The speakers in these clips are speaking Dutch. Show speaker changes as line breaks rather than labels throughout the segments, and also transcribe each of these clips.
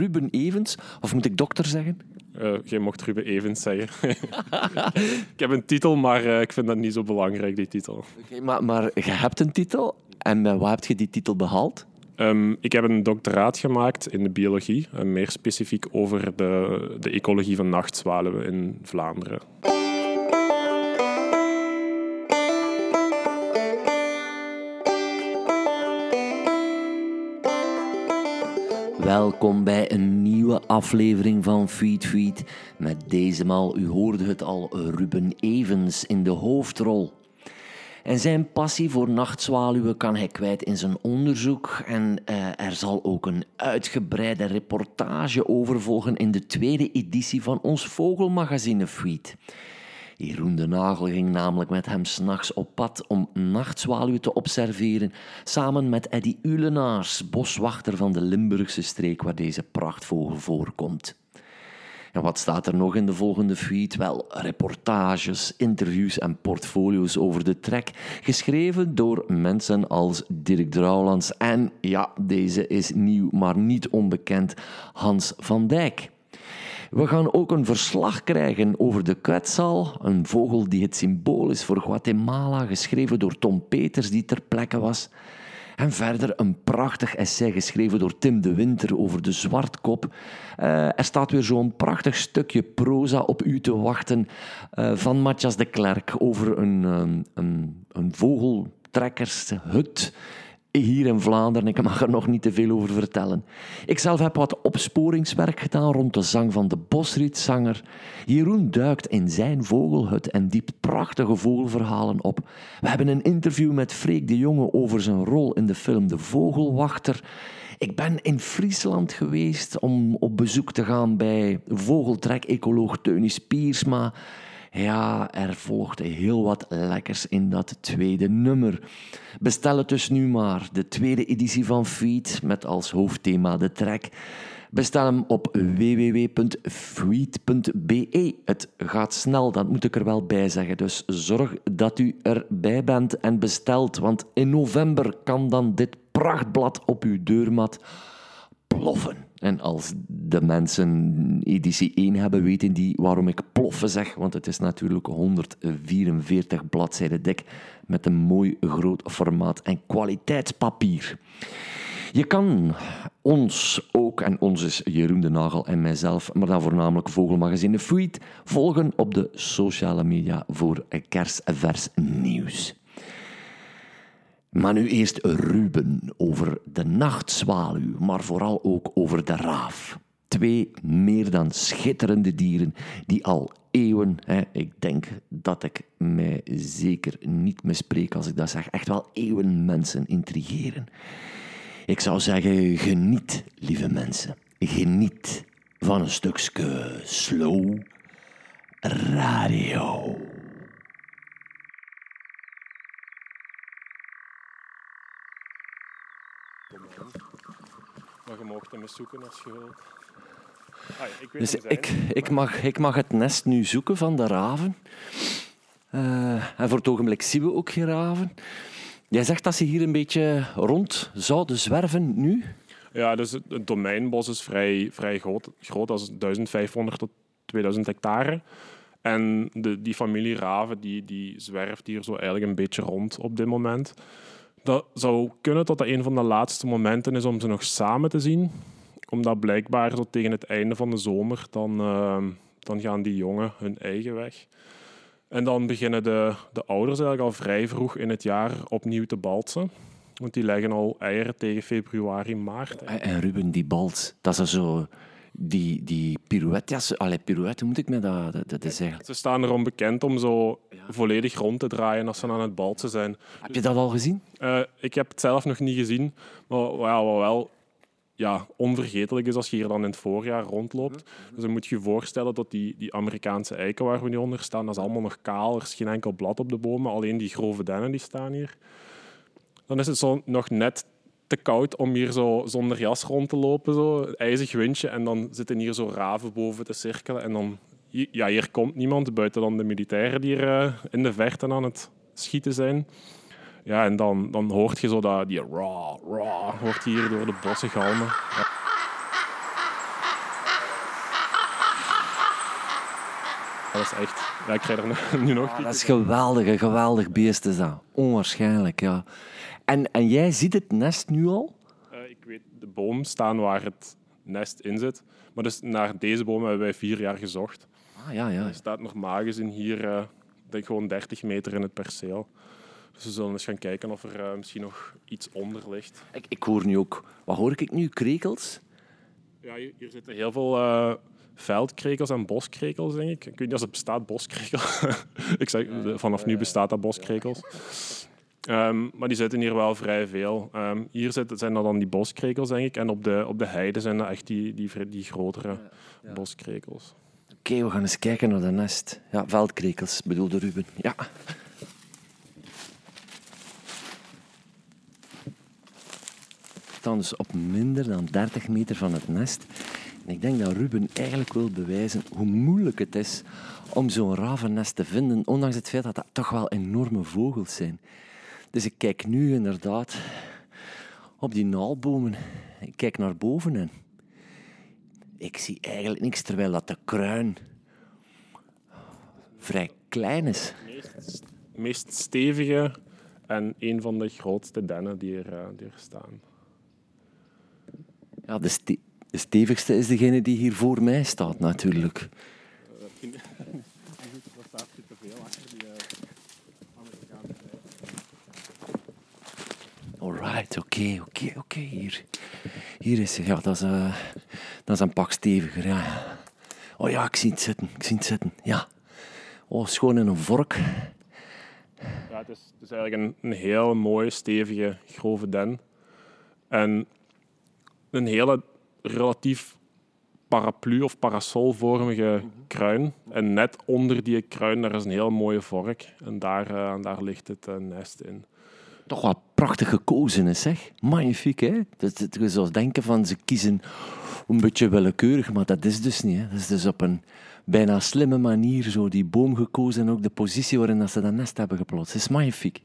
Ruben Evens. Of moet ik dokter zeggen?
Uh, jij mocht Ruben Evens zeggen. ik heb een titel, maar uh, ik vind dat niet zo belangrijk, die titel.
Okay, maar, maar je hebt een titel. En met waar heb je die titel behaald?
Um, ik heb een doctoraat gemaakt in de biologie. En meer specifiek over de, de ecologie van nachtzwaluwen in Vlaanderen.
Welkom bij een nieuwe aflevering van Feed Feed. Met deze maal, u hoorde het al, Ruben Evens in de hoofdrol. En zijn passie voor nachtzwaluwen kan hij kwijt in zijn onderzoek. En uh, er zal ook een uitgebreide reportage over volgen in de tweede editie van ons vogelmagazine Feed. Jeroen de Nagel ging namelijk met hem s'nachts op pad om nachtzwaluwen te observeren, samen met Eddy Ulenaars, boswachter van de Limburgse streek waar deze prachtvogel voorkomt. En wat staat er nog in de volgende feed? Wel, reportages, interviews en portfolio's over de trek, geschreven door mensen als Dirk Drouwlands en, ja, deze is nieuw, maar niet onbekend, Hans van Dijk. We gaan ook een verslag krijgen over de kwetsal, een vogel die het symbool is voor Guatemala, geschreven door Tom Peters, die ter plekke was. En verder een prachtig essay geschreven door Tim de Winter over de zwartkop. Uh, er staat weer zo'n prachtig stukje proza op u te wachten uh, van Matthias de Klerk over een, um, een, een vogeltrekkershut hier in Vlaanderen. Ik mag er nog niet te veel over vertellen. Ik zelf heb wat opsporingswerk gedaan rond de zang van de bosrietzanger. Jeroen duikt in zijn vogelhut en diept prachtige vogelverhalen op. We hebben een interview met Freek de Jonge over zijn rol in de film De Vogelwachter. Ik ben in Friesland geweest om op bezoek te gaan bij vogeltrek-ecoloog Teunis Piersma. Ja, er volgde heel wat lekkers in dat tweede nummer. Bestel het dus nu maar, de tweede editie van Feed met als hoofdthema de track. Bestel hem op www.feed.be. Het gaat snel, dat moet ik er wel bij zeggen. Dus zorg dat u erbij bent en bestelt, want in november kan dan dit prachtblad op uw deurmat ploffen. En als de mensen editie 1 hebben, weten die waarom ik ploffen zeg. Want het is natuurlijk 144 bladzijden dik met een mooi groot formaat en kwaliteitspapier. Je kan ons ook, en ons is Jeroen de Nagel en mijzelf, maar dan voornamelijk Vogelmagazine Fruit, volgen op de sociale media voor kerstvers nieuws. Maar nu eerst Ruben over de nachtzwaluw, maar vooral ook over de raaf. Twee meer dan schitterende dieren die al eeuwen, hè, ik denk dat ik mij zeker niet mispreek als ik dat zeg, echt wel eeuwen mensen intrigeren. Ik zou zeggen, geniet, lieve mensen. Geniet van een stukje slow radio.
Maar je mag hem eens zoeken als je wilt.
Ah, ik weet dus ik, ik, mag, ik mag het nest nu zoeken van de raven. Uh, en voor het ogenblik zien we ook geen raven. Jij zegt dat ze hier een beetje rond zouden zwerven nu?
Ja, dus het domeinbos is vrij, vrij groot. groot. Dat is 1500 tot 2000 hectare. En de, die familie raven die, die zwerft hier zo eigenlijk een beetje rond op dit moment. Dat zou kunnen dat dat een van de laatste momenten is om ze nog samen te zien. Omdat blijkbaar zo tegen het einde van de zomer, dan, uh, dan gaan die jongen hun eigen weg. En dan beginnen de, de ouders eigenlijk al vrij vroeg in het jaar opnieuw te balsen. Want die leggen al eieren tegen februari, maart.
En Ruben, die balt, dat is zo die, die pirouettes, allee, pirouette moet ik me dat, dat, dat zeggen.
Ze staan erom bekend om zo volledig rond te draaien als ze aan het balsen zijn.
Heb je dat al gezien?
Uh, ik heb het zelf nog niet gezien, maar ja, wat wel ja, onvergetelijk is als je hier dan in het voorjaar rondloopt. Dus dan moet je je voorstellen dat die, die Amerikaanse eiken waar we nu onder staan, dat is allemaal nog kaal. Er is geen enkel blad op de bomen, alleen die grove dennen die staan hier. Dan is het zo nog net te koud om hier zo zonder jas rond te lopen. Zo. Een ijzig windje en dan zitten hier zo raven boven te cirkelen. En dan, ja, hier komt niemand buiten dan de militairen die er eh, in de verte aan het schieten zijn. Ja, en dan, dan hoort je zo dat, die raw, raw, hoort hier door de bossen galmen. Dat is echt ja, ik krijg er nu nog...
Ah, dat is geweldig, een geweldig beest is dat. Onwaarschijnlijk, ja. En, en jij ziet het nest nu al?
Uh, ik weet de boom staan waar het nest in zit. Maar dus naar deze boom hebben wij vier jaar gezocht.
Ah, ja, ja.
Er staat nog magus in hier, uh, denk gewoon 30 meter in het perceel. Dus we zullen eens gaan kijken of er uh, misschien nog iets onder ligt.
Ik, ik hoor nu ook... Wat hoor ik nu? Krekels?
Ja, hier, hier zitten heel veel veldkrekels en boskrekels, denk ik. Ik weet niet of het bestaat, boskrekels. ik zeg, vanaf nu bestaat dat boskrekels. Um, maar die zitten hier wel vrij veel. Um, hier zitten, zijn dat dan die boskrekels, denk ik. En op de, op de heide zijn dat echt die, die, die grotere ja, ja. boskrekels.
Oké, okay, we gaan eens kijken naar de nest. Ja, veldkrekels bedoelde Ruben. Ja. staan dus op minder dan 30 meter van het nest. En ik denk dat Ruben eigenlijk wil bewijzen hoe moeilijk het is om zo'n ravennest te vinden, ondanks het feit dat dat toch wel enorme vogels zijn. Dus ik kijk nu inderdaad op die naalbomen. Ik kijk naar boven en ik zie eigenlijk niks, terwijl dat de kruin vrij klein is.
Het meest stevige en een van de grootste dennen die er, eh, die er staan.
Ja, de, ste de stevigste is degene die hier voor mij staat, natuurlijk. Alright, oké, oké, oké. Hier, hier is Ja, dat is, uh, dat is een pak steviger, ja. Oh ja, ik zie het zitten, ik zie het zitten, ja. Oh, schoon in een vork.
Ja, het is, het is eigenlijk een, een heel mooie, stevige, grove den. En een hele relatief paraplu- of parasolvormige kruin. En net onder die kruin daar is een heel mooie vork. En daar, uh, daar ligt het uh, nest in.
Toch wel prachtig gekozen is, zeg. Magnifiek, hè? Dat, je zou denken van ze kiezen een beetje willekeurig, maar dat is dus niet. Hè? Dat is dus op een bijna slimme manier zo die boom gekozen en ook de positie waarin dat ze dat nest hebben geplotst. Het is magnifiek.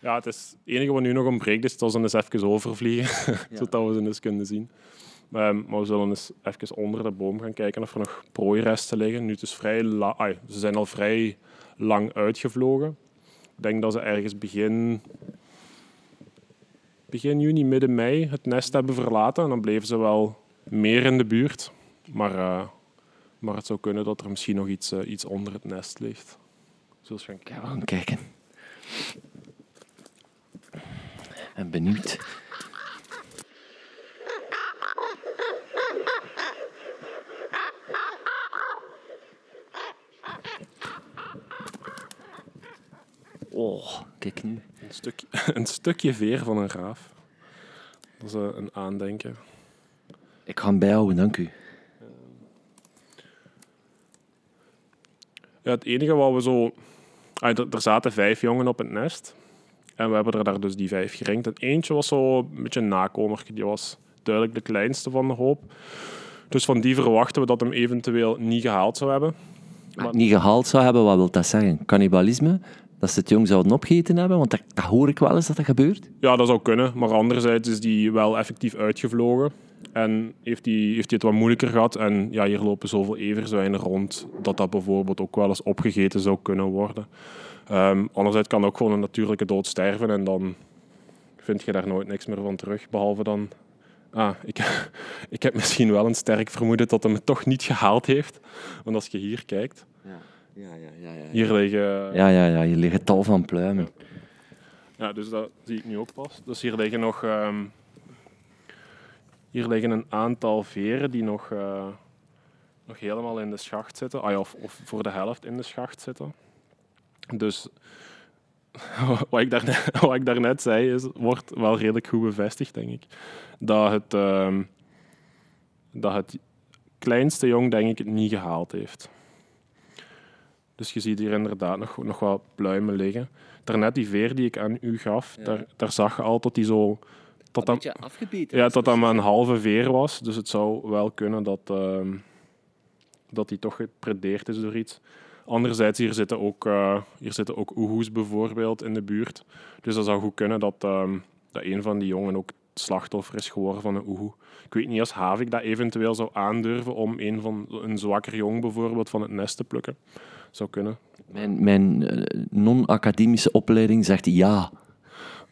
Ja, het, is, het enige wat nu nog ontbreekt is dat ze eens even overvliegen, ja. zodat we ze eens kunnen zien. Maar, maar, we zullen eens even onder de boom gaan kijken of er nog prooiresten liggen. Nu, het is vrij ze zijn al vrij lang uitgevlogen. Ik denk dat ze ergens begin, begin juni, midden mei het nest hebben verlaten. En dan bleven ze wel meer in de buurt. Maar, uh, maar het zou kunnen dat er misschien nog iets, uh, iets onder het nest ligt.
Zullen we gaan kijken. En benieuwd. Oh, kijk nu.
Een stukje, een stukje veer van een raaf. Dat is uh, een aandenken.
Ik ga hem bijhouden, dank u.
Ja, het enige wat we zo... Ah, er zaten vijf jongen op het nest. En we hebben er daar dus die vijf geringd. En eentje was zo een beetje een nakomer. Die was duidelijk de kleinste van de hoop. Dus van die verwachten we dat hem eventueel niet gehaald zou hebben.
Maar... Niet gehaald zou hebben, wat wil dat zeggen? Cannibalisme? Dat ze het jong zouden opgeten hebben? Want dat, hoor ik wel eens dat dat gebeurt.
Ja, dat zou kunnen. Maar anderzijds is die wel effectief uitgevlogen. En heeft hij heeft die het wat moeilijker gehad. En ja, hier lopen zoveel everzwijnen rond dat dat bijvoorbeeld ook wel eens opgegeten zou kunnen worden. Um, anderzijds kan ook gewoon een natuurlijke dood sterven en dan vind je daar nooit niks meer van terug. Behalve dan, ah, ik, ik heb misschien wel een sterk vermoeden dat hij het toch niet gehaald heeft. Want als je hier kijkt,
ja. Ja, ja,
hier liggen...
Ja, ja, ja, hier liggen tal van pluimen.
Ja, dus dat zie ik nu ook pas. Dus hier liggen nog... Um, hier liggen een aantal veren die nog, uh, nog helemaal in de schacht zitten. Ah, ja, of, of voor de helft in de schacht zitten. Dus wat ik, daarnet, wat ik daarnet zei, is, wordt wel redelijk goed bevestigd, denk ik. Dat het, uh, dat het kleinste jong, denk ik, het niet gehaald heeft. Dus je ziet hier inderdaad nog, nog wat pluimen liggen. Daarnet die veer die ik aan u gaf, daar, daar zag je al dat die zo...
Dat dat, afgebeten
Ja, dat dat maar een halve veer was. Dus het zou wel kunnen dat, uh, dat die toch gepredeerd is door iets. Anderzijds, hier zitten ook, uh, hier zitten ook oehoes bijvoorbeeld in de buurt. Dus dat zou goed kunnen dat, um, dat een van die jongen ook slachtoffer is geworden van een oehoe. Ik weet niet als Havik dat eventueel zou aandurven om een, van, een zwakker jong bijvoorbeeld van het nest te plukken. Zou kunnen.
Mijn, mijn eh, non-academische opleiding zegt ja.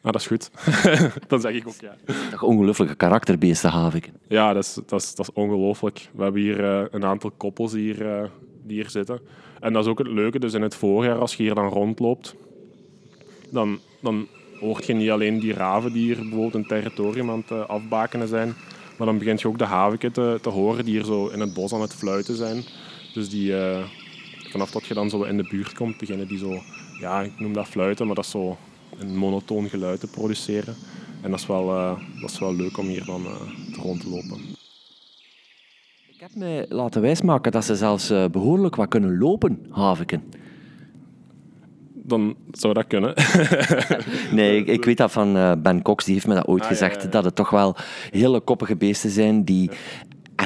Ah, dat is goed. Dan zeg ik ook ja.
Toch ongelooflijke karakterbeesten, Haviken.
Ja, dat is, dat is, dat is ongelooflijk. We hebben hier eh, een aantal koppels hier, eh, die hier zitten. En dat is ook het leuke. Dus in het voorjaar, als je hier dan rondloopt, dan, dan hoort je niet alleen die raven die hier bijvoorbeeld een territorium aan het eh, afbakenen zijn, maar dan begint je ook de haviken te, te horen die hier zo in het bos aan het fluiten zijn. Dus die, vanaf dat je dan zo in de buurt komt, beginnen die zo, ja, ik noem dat fluiten, maar dat is zo een monotoon geluid te produceren. En dat is wel, eh, dat is wel leuk om hier dan eh, te rond te lopen.
Ik heb mij laten wijsmaken dat ze zelfs eh, behoorlijk wat kunnen lopen, Haviken.
Dan zou dat kunnen.
Nee, ik, ik weet dat van eh, Ben Cox, die heeft me dat ooit
Ah, ja,
gezegd,
ja, ja.
dat het toch wel hele koppige beesten zijn die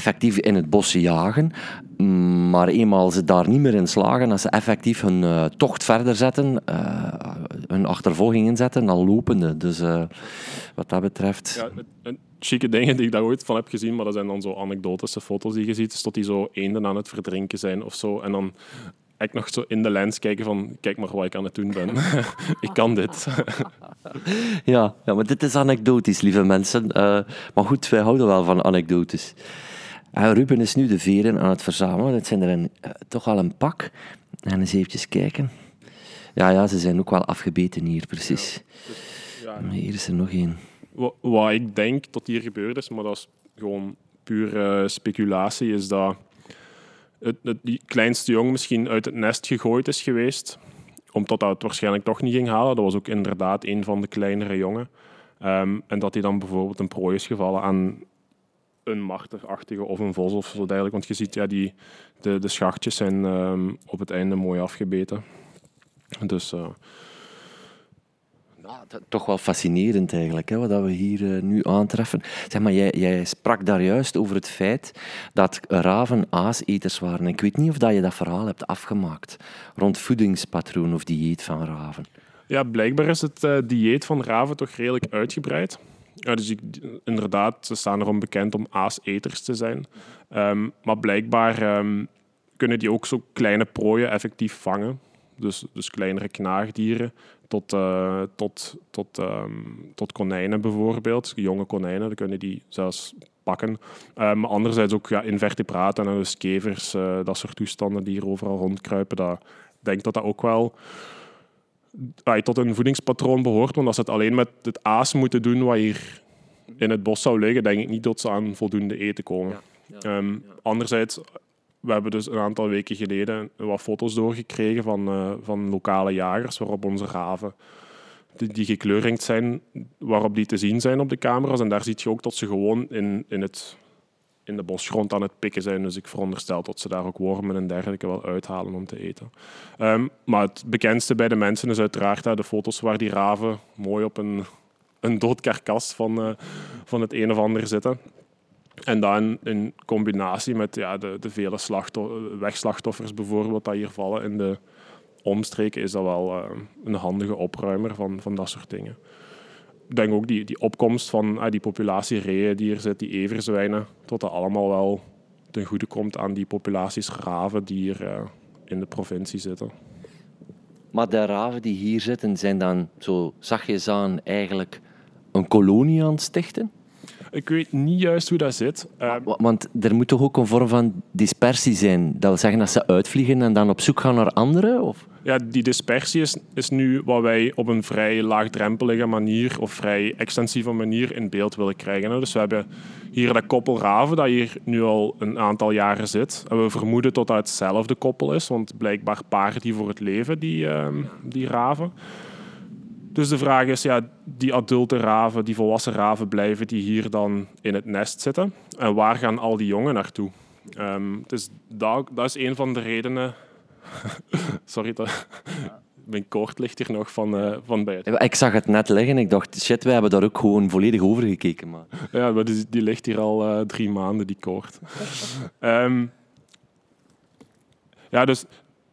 effectief in het bos jagen, mm, maar eenmaal ze daar niet meer in slagen, als ze effectief hun eh, tocht verder zetten, eh, hun achtervolging inzetten, dan lopende. Dus eh, wat dat betreft...
Ja, het chique dingen die ik daar ooit van heb gezien, maar dat zijn dan zo anekdotische foto's die je ziet, is dat die zo eenden aan het verdrinken zijn of zo. En dan echt nog zo in de lens kijken van, kijk maar wat ik aan het doen ben. ik kan dit.
Ja, ja, maar dit is anekdotisch, lieve mensen. Maar goed, wij houden wel van anekdotes. Eh, Ruben is nu de veren aan het verzamelen. Het zijn er een, eh, toch al een pak. En eens eventjes kijken. Ja, ja, ze zijn ook wel afgebeten hier, precies.
Ja,
Maar Hier is er nog één.
Wa- wat ik denk dat hier gebeurd is, maar dat is gewoon puur eh, speculatie, is dat het, het, die kleinste jong misschien uit het nest gegooid is geweest, omdat dat het waarschijnlijk toch niet ging halen. Dat was ook inderdaad een van de kleinere jongen. Ehm, en dat hij dan bijvoorbeeld een prooi is gevallen aan een marterachtige of een vos of zo dergelijke. Want je ziet, ja, die, de, de schachtjes zijn ehm, op het einde mooi afgebeten. Dus eh,
Ja, toch wel fascinerend eigenlijk, hè, wat we hier eh, nu aantreffen. Zeg maar, jij, jij sprak daar juist over het feit dat raven aaseters waren. Ik weet niet of dat je dat verhaal hebt afgemaakt rond voedingspatroon of dieet van raven.
Ja, blijkbaar is het eh, dieet van raven toch redelijk uitgebreid. Ja, dus ik, inderdaad, ze staan erom bekend om aaseters te zijn. Ehm, maar blijkbaar ehm, kunnen die ook zo kleine prooien effectief vangen. Dus, dus kleinere knaagdieren tot, eh, tot, tot, ehm, tot konijnen bijvoorbeeld. Jonge konijnen, dan kunnen die zelfs pakken. Maar anderzijds ook ja, invertebraten en dus kevers, eh, dat soort toestanden die hier overal rondkruipen. Ik denk dat dat ook wel tot een voedingspatroon behoort. Want als ze het alleen met het aas moeten doen wat hier in het bos zou liggen, denk ik niet dat ze aan voldoende eten komen. Ehm, Anderzijds, we hebben dus een aantal weken geleden wat foto's doorgekregen van, eh, van lokale jagers, waarop onze raven, die, die gekleurringd zijn, waarop die te zien zijn op de camera's. En daar zie je ook dat ze gewoon in, in, het, in de bosgrond aan het pikken zijn. Dus ik veronderstel dat ze daar ook wormen en dergelijke wel uithalen om te eten. Ehm, maar het bekendste bij de mensen is uiteraard hè, de foto's waar die raven mooi op een, een dood karkas van, eh, van het een of ander zitten. En dan in combinatie met ja, de, vele slachtoffer, wegslachtoffers bijvoorbeeld die hier vallen in de omstreken, is dat wel eh, een handige opruimer van, van dat soort dingen. Denk ook die, die opkomst van ah, die populatie reeën die hier zit, die everzwijnen, tot dat allemaal wel ten goede komt aan die populaties raven die hier eh, in de provincie zitten.
Maar de raven die hier zitten, zijn dan zo zachtjes aan eigenlijk een kolonie aan het stichten?
Ik weet niet juist hoe dat zit. Eh,
Wa- Want er moet toch ook een vorm van dispersie zijn? Dat wil zeggen dat ze uitvliegen en dan op zoek gaan naar anderen? Of?
Ja, die dispersie is, is nu wat wij op een vrij laagdrempelige manier of vrij extensieve manier in beeld willen krijgen. Dus we hebben hier dat koppel raven dat hier nu al een aantal jaren zit. En we vermoeden dat dat hetzelfde koppel is, want blijkbaar paren die voor het leven, die, ehm, die raven. Dus de vraag is, ja, die adulte raven, die volwassen raven, blijven die hier dan in het nest zitten? En waar gaan al die jongen naartoe? Ehm, dus dat, dat is een van de redenen Sorry, dat... mijn koord ligt hier nog van, eh, van buiten.
Ik zag het net liggen ik dacht, shit, wij hebben daar ook gewoon volledig over gekeken. Maar...
Ja, maar die, die ligt hier al eh, drie maanden, die koord. Ehm, ja, dus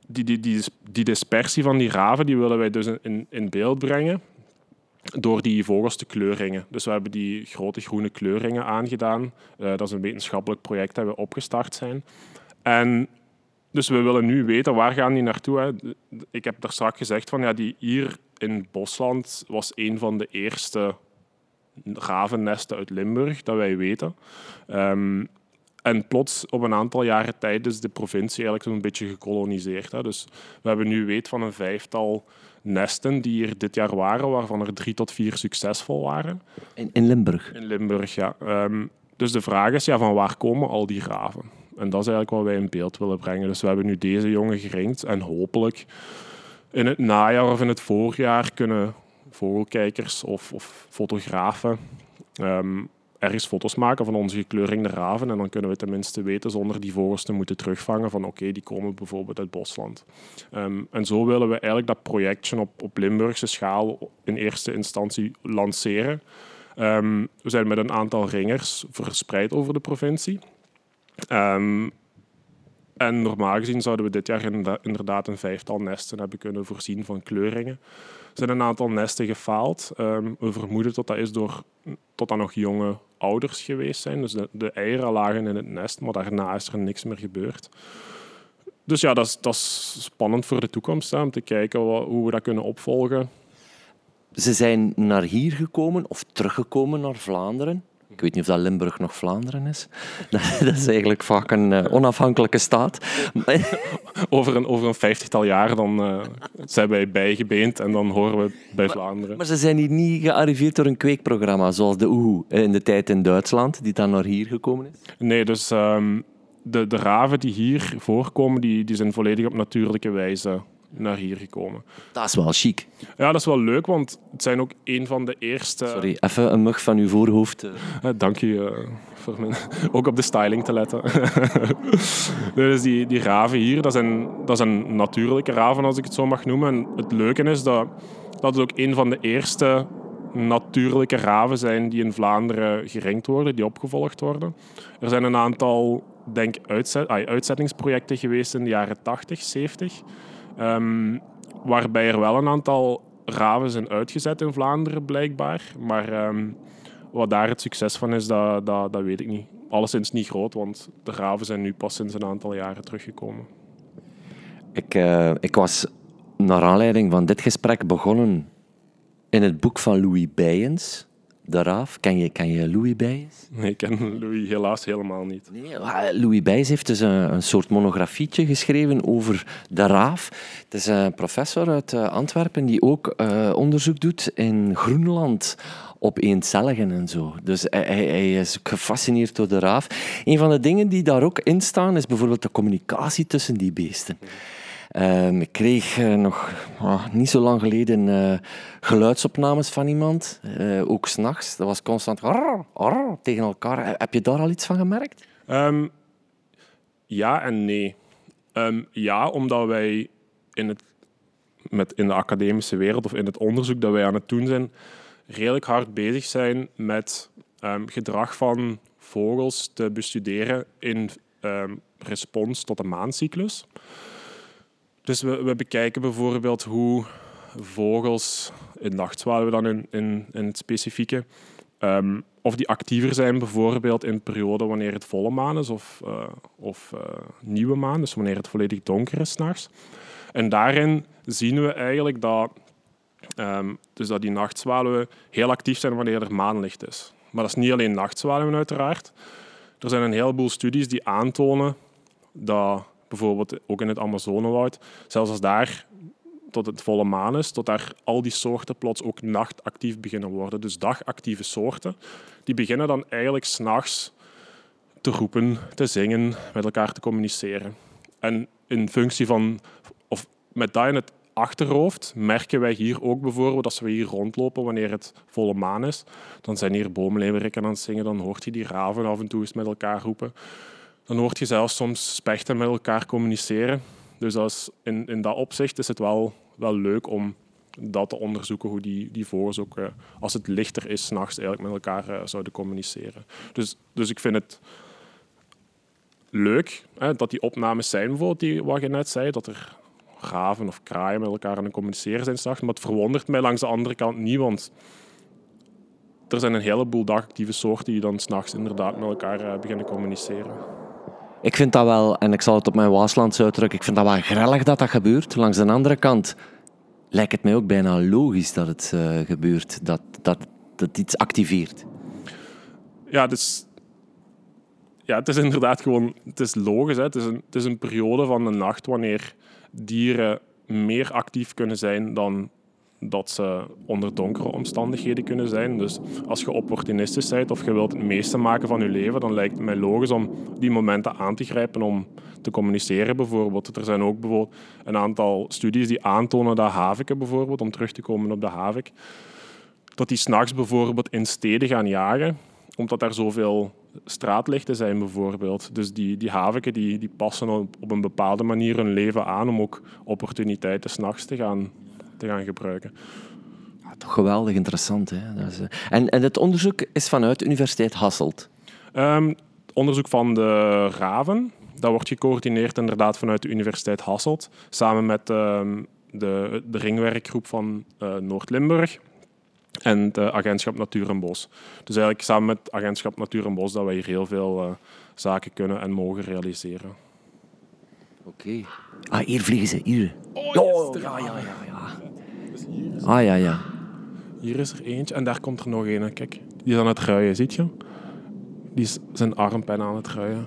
die, die, die, die dispersie van die raven, die willen wij dus in, in beeld brengen. door die vogels te kleurringen. Dus we hebben die grote groene kleurringen aangedaan. Eh, dat is een wetenschappelijk project dat we opgestart zijn. En dus we willen nu weten waar gaan die naartoe. Hè? Ik heb daar straks gezegd van ja, die hier in Bosland was een van de eerste ravennesten uit Limburg dat wij weten. Ehm, en plots, op een aantal jaren tijd, is de provincie eigenlijk zo'n beetje gekoloniseerd. Hè. Dus we hebben nu weet van een vijftal nesten die hier dit jaar waren, waarvan er drie tot vier succesvol waren.
In, in Limburg?
In Limburg, ja. Ehm, dus de vraag is, ja, van waar komen al die raven? En dat is eigenlijk wat wij in beeld willen brengen. Dus we hebben nu deze jongen geringd en hopelijk in het najaar of in het voorjaar kunnen vogelkijkers of, of fotografen ehm, ergens foto's maken van onze gekleurde raven. En dan kunnen we tenminste weten, zonder die vogels te moeten terugvangen, van oké, die komen bijvoorbeeld uit Bosland. Ehm, en zo willen we eigenlijk dat projectje op, op Limburgse schaal in eerste instantie lanceren. Ehm, we zijn met een aantal ringers verspreid over de provincie. Um, en normaal gezien zouden we dit jaar inderdaad een vijftal nesten hebben kunnen voorzien van kleuringen. Er zijn een aantal nesten gefaald. Um, we vermoeden dat dat is door tot dan nog jonge ouders geweest zijn. Dus de, eieren lagen in het nest, maar daarna is er niks meer gebeurd. Dus ja, dat is, dat is spannend voor de toekomst om te kijken hoe we dat kunnen opvolgen.
Ze zijn naar hier gekomen of teruggekomen naar Vlaanderen. Ik weet niet of dat Limburg nog Vlaanderen is. Dat is eigenlijk vaak een uh, onafhankelijke staat.
over, een, over een vijftigtal jaar dan, uh, zijn wij bijgebeend en dan horen we bij
maar,
Vlaanderen.
Maar ze zijn hier niet gearriveerd door een kweekprogramma zoals de Oehoe in de tijd in Duitsland, die dan naar hier gekomen is?
Nee, dus um, de, de raven die hier voorkomen, die, die zijn volledig op natuurlijke wijze naar hier gekomen.
Dat is wel chic.
Ja, dat is wel leuk, want het zijn ook een van de eerste...
Sorry, even een mug van uw voorhoofd.
Uh, dank je uh, voor mijn... ook op de styling te letten. dus die, die raven hier, dat zijn, dat zijn natuurlijke raven, als ik het zo mag noemen. En het leuke is dat, dat het ook een van de eerste natuurlijke raven zijn die in Vlaanderen gerenkt worden, die opgevolgd worden. Er zijn een aantal denk, uitzet, uitzettingsprojecten geweest in de jaren 80, 70. Um, waarbij er wel een aantal raven zijn uitgezet in Vlaanderen, blijkbaar. Maar um, wat daar het succes van is, dat, dat, dat weet ik niet. Alleszins niet groot, want de raven zijn nu pas sinds een aantal jaren teruggekomen.
Ik, uh, ik was naar aanleiding van dit gesprek begonnen in het boek van Louis Bijens. De Raaf. Ken je, ken je Louis Bijs?
Nee, ik ken Louis helaas helemaal niet.
Nee, Louis Bijs heeft dus een, een, soort monografietje geschreven over de Raaf. Het is een professor uit uh, Antwerpen die ook uh, onderzoek doet in Groenland op eencelligen en zo. Dus hij, hij, hij, is gefascineerd door de raaf. Een van de dingen die daar ook in staan is bijvoorbeeld de communicatie tussen die beesten. Um, ik kreeg uh, nog oh, niet zo lang geleden uh, geluidsopnames van iemand, uh, ook s'nachts. Dat was constant tegen elkaar. Heb je daar al iets van gemerkt?
Um, ja en nee. Um, ja, omdat wij in, het, met, in de academische wereld of in het onderzoek dat wij aan het doen zijn, redelijk hard bezig zijn met gedrag van vogels te bestuderen in respons tot de maancyclus. Dus we, we bekijken bijvoorbeeld hoe vogels, in nachtzwaluwen dan in, in, in het specifieke, um, of die actiever zijn bijvoorbeeld in perioden wanneer het volle maan is of, uh, of uh, nieuwe maan, dus wanneer het volledig donker is s'nachts. En daarin zien we eigenlijk dat, um, dus dat die nachtzwaluwen heel actief zijn wanneer er maanlicht is. Maar dat is niet alleen nachtzwaluwen uiteraard. Er zijn een heleboel studies die aantonen dat bijvoorbeeld ook in het Amazonewoud, zelfs als daar tot het volle maan is, tot daar al die soorten plots ook nachtactief beginnen worden. Dus dagactieve soorten, die beginnen dan eigenlijk s'nachts te roepen, te zingen, met elkaar te communiceren. En in functie van, of met dat in het achterhoofd, merken wij hier ook bijvoorbeeld, als we hier rondlopen wanneer het volle maan is, dan zijn hier boomleeuweriken aan het zingen, dan hoort je die raven af en toe eens met elkaar roepen dan hoort je zelfs soms spechten met elkaar communiceren. Dus als in, in dat opzicht is het wel, wel leuk om dat te onderzoeken, hoe die, die vogels ook, uh, als het lichter is, s'nachts eigenlijk met elkaar uh, zouden communiceren. Dus, dus ik vind het leuk hè, dat die opnames zijn, bijvoorbeeld die, wat je net zei, dat er raven of kraaien met elkaar aan het communiceren zijn s'nachts. Maar het verwondert mij langs de andere kant niet, want er zijn een heleboel dagactieve soorten die dan s'nachts inderdaad met elkaar uh, beginnen communiceren.
Ik vind dat wel, en ik zal het op mijn Waaslands uitdrukken, ik vind dat wel grellig dat dat gebeurt. Langs de andere kant lijkt het mij ook bijna logisch dat het uh, gebeurt, dat, dat, dat iets activeert.
Ja, dus ja, het is inderdaad gewoon het is logisch. Hè. Het, is een, het is een periode van de nacht wanneer dieren meer actief kunnen zijn dan dat ze onder donkere omstandigheden kunnen zijn. Dus als je opportunistisch bent of je wilt het meeste maken van je leven, dan lijkt het mij logisch om die momenten aan te grijpen om te communiceren bijvoorbeeld. Er zijn ook bijvoorbeeld een aantal studies die aantonen dat haviken bijvoorbeeld, om terug te komen op de havik, dat die s'nachts bijvoorbeeld in steden gaan jagen, omdat daar zoveel straatlichten zijn bijvoorbeeld. Dus die, die haviken die, die passen op, op een bepaalde manier hun leven aan om ook opportuniteiten s'nachts te gaan te gaan gebruiken.
Ja, toch geweldig interessant. Hè? Dat is, eh, en, en het onderzoek is vanuit de Universiteit Hasselt?
Um, onderzoek van de raven. Dat wordt gecoördineerd inderdaad vanuit de Universiteit Hasselt. Samen met um, de, de ringwerkgroep van uh, Noord-Limburg en het agentschap Natuur en Bos. Dus eigenlijk samen met het agentschap Natuur en Bos dat wij hier heel veel uh, zaken kunnen en mogen realiseren.
Oké. Okay. Ah, hier vliegen ze, hier.
Oh, yes, ja, ja, ja. ja.
Ah ja, ja.
Hier is er eentje en daar komt er nog een. Kijk, die is aan het ruien, ziet je? Die is zijn armpen aan het ruien.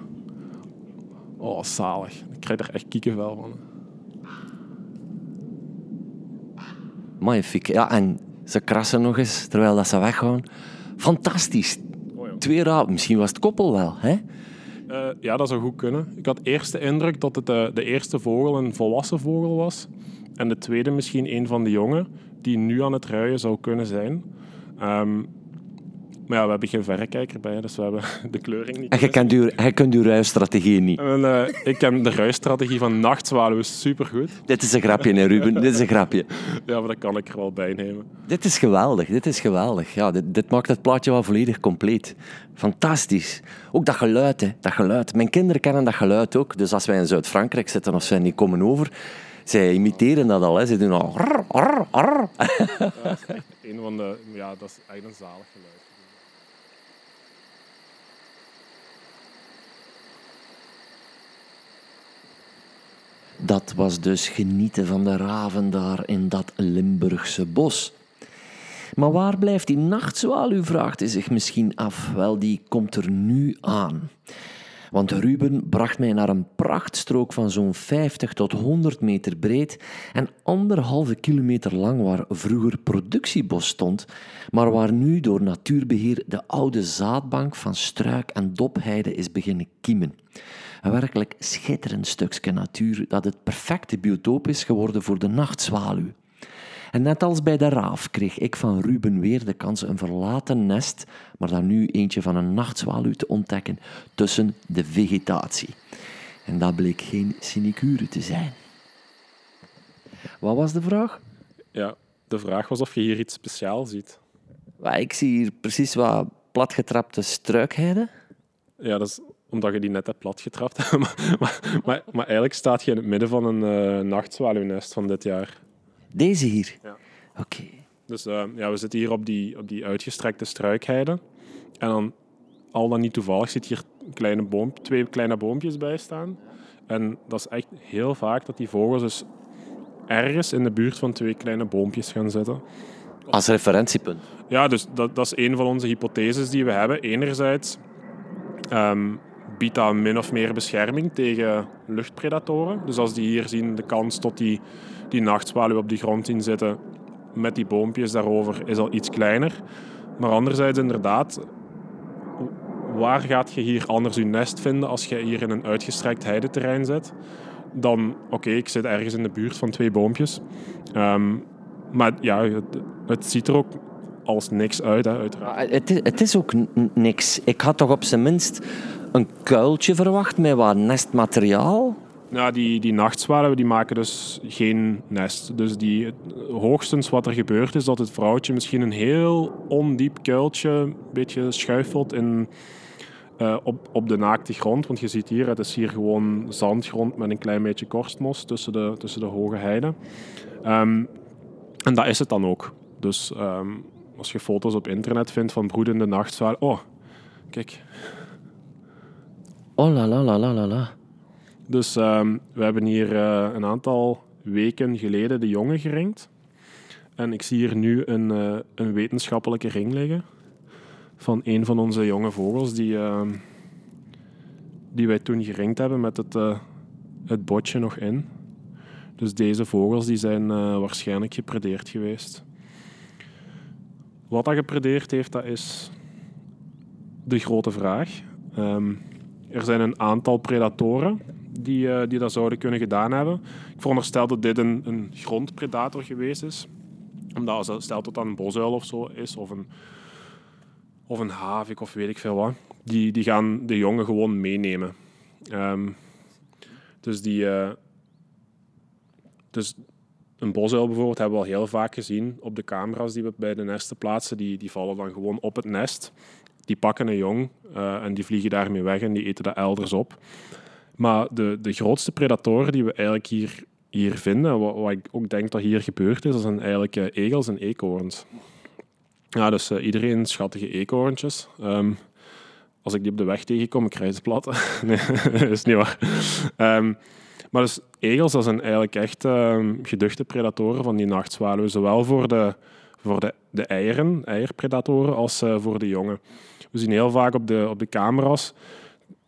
Oh, zalig. Ik krijg er echt kiekenvel van.
Magnifiek. Ja, en ze krassen nog eens terwijl dat ze weggaan. Fantastisch. Oh, ja. Twee rapen. Misschien was het koppel wel, hè?
Uh, ja, dat zou goed kunnen. Ik had eerst de indruk dat het de, eh, de eerste vogel een volwassen vogel was. En de tweede misschien een van de jongen die nu aan het ruien zou kunnen zijn. Um, maar ja, we hebben geen verrekijker bij, dus we hebben de kleuring niet.
En je kent uw, je kent uw ruisstrategie niet?
En, uh, ik ken de ruisstrategie van nachtzwaluwen supergoed.
Dit is een grapje, hè, Ruben? dit is een grapje.
Ja, maar dat kan ik er wel bij nemen.
Dit is geweldig, dit is geweldig. Ja, dit, dit maakt het plaatje wel volledig compleet. Fantastisch. Ook dat geluid, hè, dat geluid. Mijn kinderen kennen dat geluid ook. Dus als wij in Zuid-Frankrijk zitten of ze die komen over zij imiteren dat al, hè. ze doen al.
Ja, een van de, ja, dat is eigenlijk een zalig geluid.
Dat was dus genieten van de raven daar in dat Limburgse bos. Maar waar blijft die nachtzwaluw, vraagt hij zich misschien af. Wel, die komt er nu aan. Want Ruben bracht mij naar een prachtstrook van zo'n 50 tot 100 meter breed en anderhalve kilometer lang waar vroeger productiebos stond, maar waar nu door natuurbeheer de oude zaadbank van struik en dopheide is beginnen kiemen. Een werkelijk schitterend stukje natuur dat het perfecte biotoop is geworden voor de nachtzwaluw. En net als bij de raaf kreeg ik van Ruben weer de kans een verlaten nest, maar dan nu eentje van een nachtzwaluw te ontdekken tussen de vegetatie. En dat bleek geen sinecure te zijn. Wat was de vraag?
Ja, de vraag was of je hier iets speciaals ziet.
Ik zie hier precies wat platgetrapte struikheiden.
Ja, dat is omdat je die net hebt platgetrapt. maar, maar, maar, maar, eigenlijk staat je in het midden van een uh, nachtzwaluwnest van dit jaar.
Deze hier?
Ja.
Oké.
Dus uh, ja, we zitten hier op die, op die uitgestrekte struikheide. En dan, al dan niet toevallig, zit hier kleine boom, twee kleine boompjes bij staan. En dat is echt heel vaak dat die vogels dus ergens in de buurt van twee kleine boompjes gaan zitten.
Als referentiepunt?
Ja, dus dat, dat is een van onze hypotheses die we hebben. Enerzijds um, biedt dat min of meer bescherming tegen luchtpredatoren. Dus als die hier zien, de kans tot die die nachtzwaluw op die grond zien zitten met die boompjes daarover is al iets kleiner. Maar anderzijds inderdaad, waar gaat je hier anders je nest vinden als je hier in een uitgestrekt heideterrein zit? Dan, oké, ik zit ergens in de buurt van twee boompjes. Ehm, maar ja, het, ziet er ook als niks uit, uiteraard.
Het is, het is ook niks. Ik had toch op zijn minst een kuiltje verwacht met wat nestmateriaal?
Ja, die, die nachtzwaluwen die maken dus geen nest. Dus die, hoogstens wat er gebeurt is dat het vrouwtje misschien een heel ondiep kuiltje een beetje schuifelt in, eh, op, op de naakte grond. Want je ziet hier, het is hier gewoon zandgrond met een klein beetje korstmos tussen de, tussen de hoge heiden. Ehm, en dat is het dan ook. Dus ehm, als je foto's op internet vindt van broedende nachtzwalen... Oh, kijk.
Oh la la la la la.
Dus ehm, we hebben hier eh, een aantal weken geleden de jongen geringd. En ik zie hier nu een, eh, een wetenschappelijke ring liggen van een van onze jonge vogels die, ehm, die wij toen geringd hebben met het, eh, het botje nog in. Dus deze vogels die zijn waarschijnlijk gepredeerd geweest. Wat dat gepredeerd heeft, dat is de grote vraag. Ehm, er zijn een aantal predatoren die, eh, die dat zouden kunnen gedaan hebben. Ik veronderstel dat dit een, een grondpredator geweest is. Omdat, als- stel dat dat een bosuil of zo is, of een, of een havik of weet ik veel wat. Die, die gaan de jongen gewoon meenemen. Ehm, dus die... eh, dus een bosuil bijvoorbeeld hebben we al heel vaak gezien op de camera's die we bij de nesten plaatsen. Die, die vallen dan gewoon op het nest. Die pakken een jong eh, en die vliegen daarmee weg en die eten dat elders op. Maar de, de grootste predatoren die we eigenlijk hier, hier vinden, wat, wat ik ook denk dat hier gebeurd is, dat zijn eigenlijk eh, egels en eekhoorns. Ja, dus eh, iedereen schattige eekhoorntjes. Ehm, als ik die op de weg tegenkom, ik ze plat. nee, is niet waar. Ehm, maar dus egels, dat zijn eigenlijk echt ehm, geduchte predatoren van die nachtzwaluwen. Zowel voor de, voor de, de eieren, eierpredatoren, als voor de jongen. We zien heel vaak op de, op de camera's,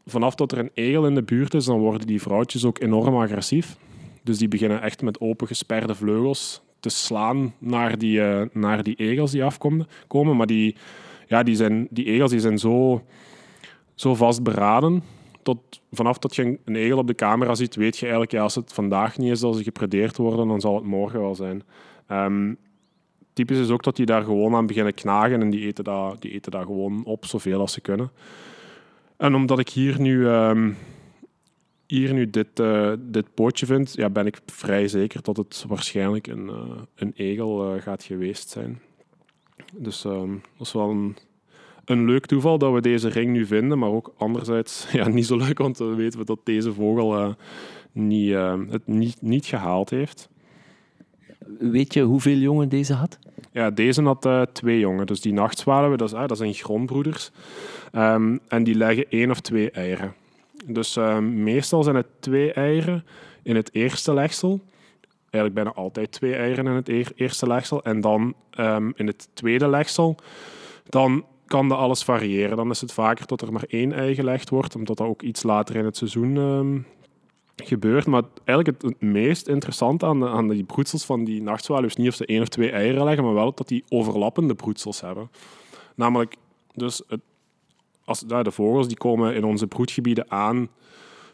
vanaf dat er een egel in de buurt is, dan worden die vrouwtjes ook enorm agressief. Dus die beginnen echt met open gesperde vleugels te slaan naar die, eh, naar die egels die afkomen. Komen. Maar die, ja, die, zijn, die egels die zijn zo, zo vastberaden. Tot, vanaf dat je een, egel op de camera ziet, weet je eigenlijk, ja, als het vandaag niet is als ze gepredeerd worden, dan zal het morgen wel zijn. Ehm, typisch is ook dat die daar gewoon aan beginnen knagen en die eten dat, die eten dat gewoon op, zoveel als ze kunnen. En omdat ik hier nu, ehm, hier nu dit, eh, dit pootje vind, ja, ben ik vrij zeker dat het waarschijnlijk een, eh, een egel eh, gaat geweest zijn. Dus ehm, dat is wel een, een leuk toeval dat we deze ring nu vinden, maar ook anderzijds ja, niet zo leuk, want dan weten we dat deze vogel niet, het niet, niet gehaald heeft.
Weet je hoeveel jongen deze had?
Ja, deze had eh, twee jongen. Dus die nachtzwaluwen, dat, ah, dat zijn grondbroeders. Ehm, en die leggen één of twee eieren. Dus ehm, meestal zijn het twee eieren in het eerste legsel. Eigenlijk bijna altijd twee eieren in het eer- eerste legsel. En dan ehm, in het tweede legsel, dan kan dat alles variëren. Dan is het vaker dat er maar één ei gelegd wordt, omdat dat ook iets later in het seizoen ehm, gebeurt. Maar eigenlijk het, meest interessante aan, de, aan die broedsels van die nachtzwaluw is niet of ze één of twee eieren leggen, maar wel dat die overlappende broedsels hebben. Namelijk, dus het, als, ja, de vogels die komen in onze broedgebieden aan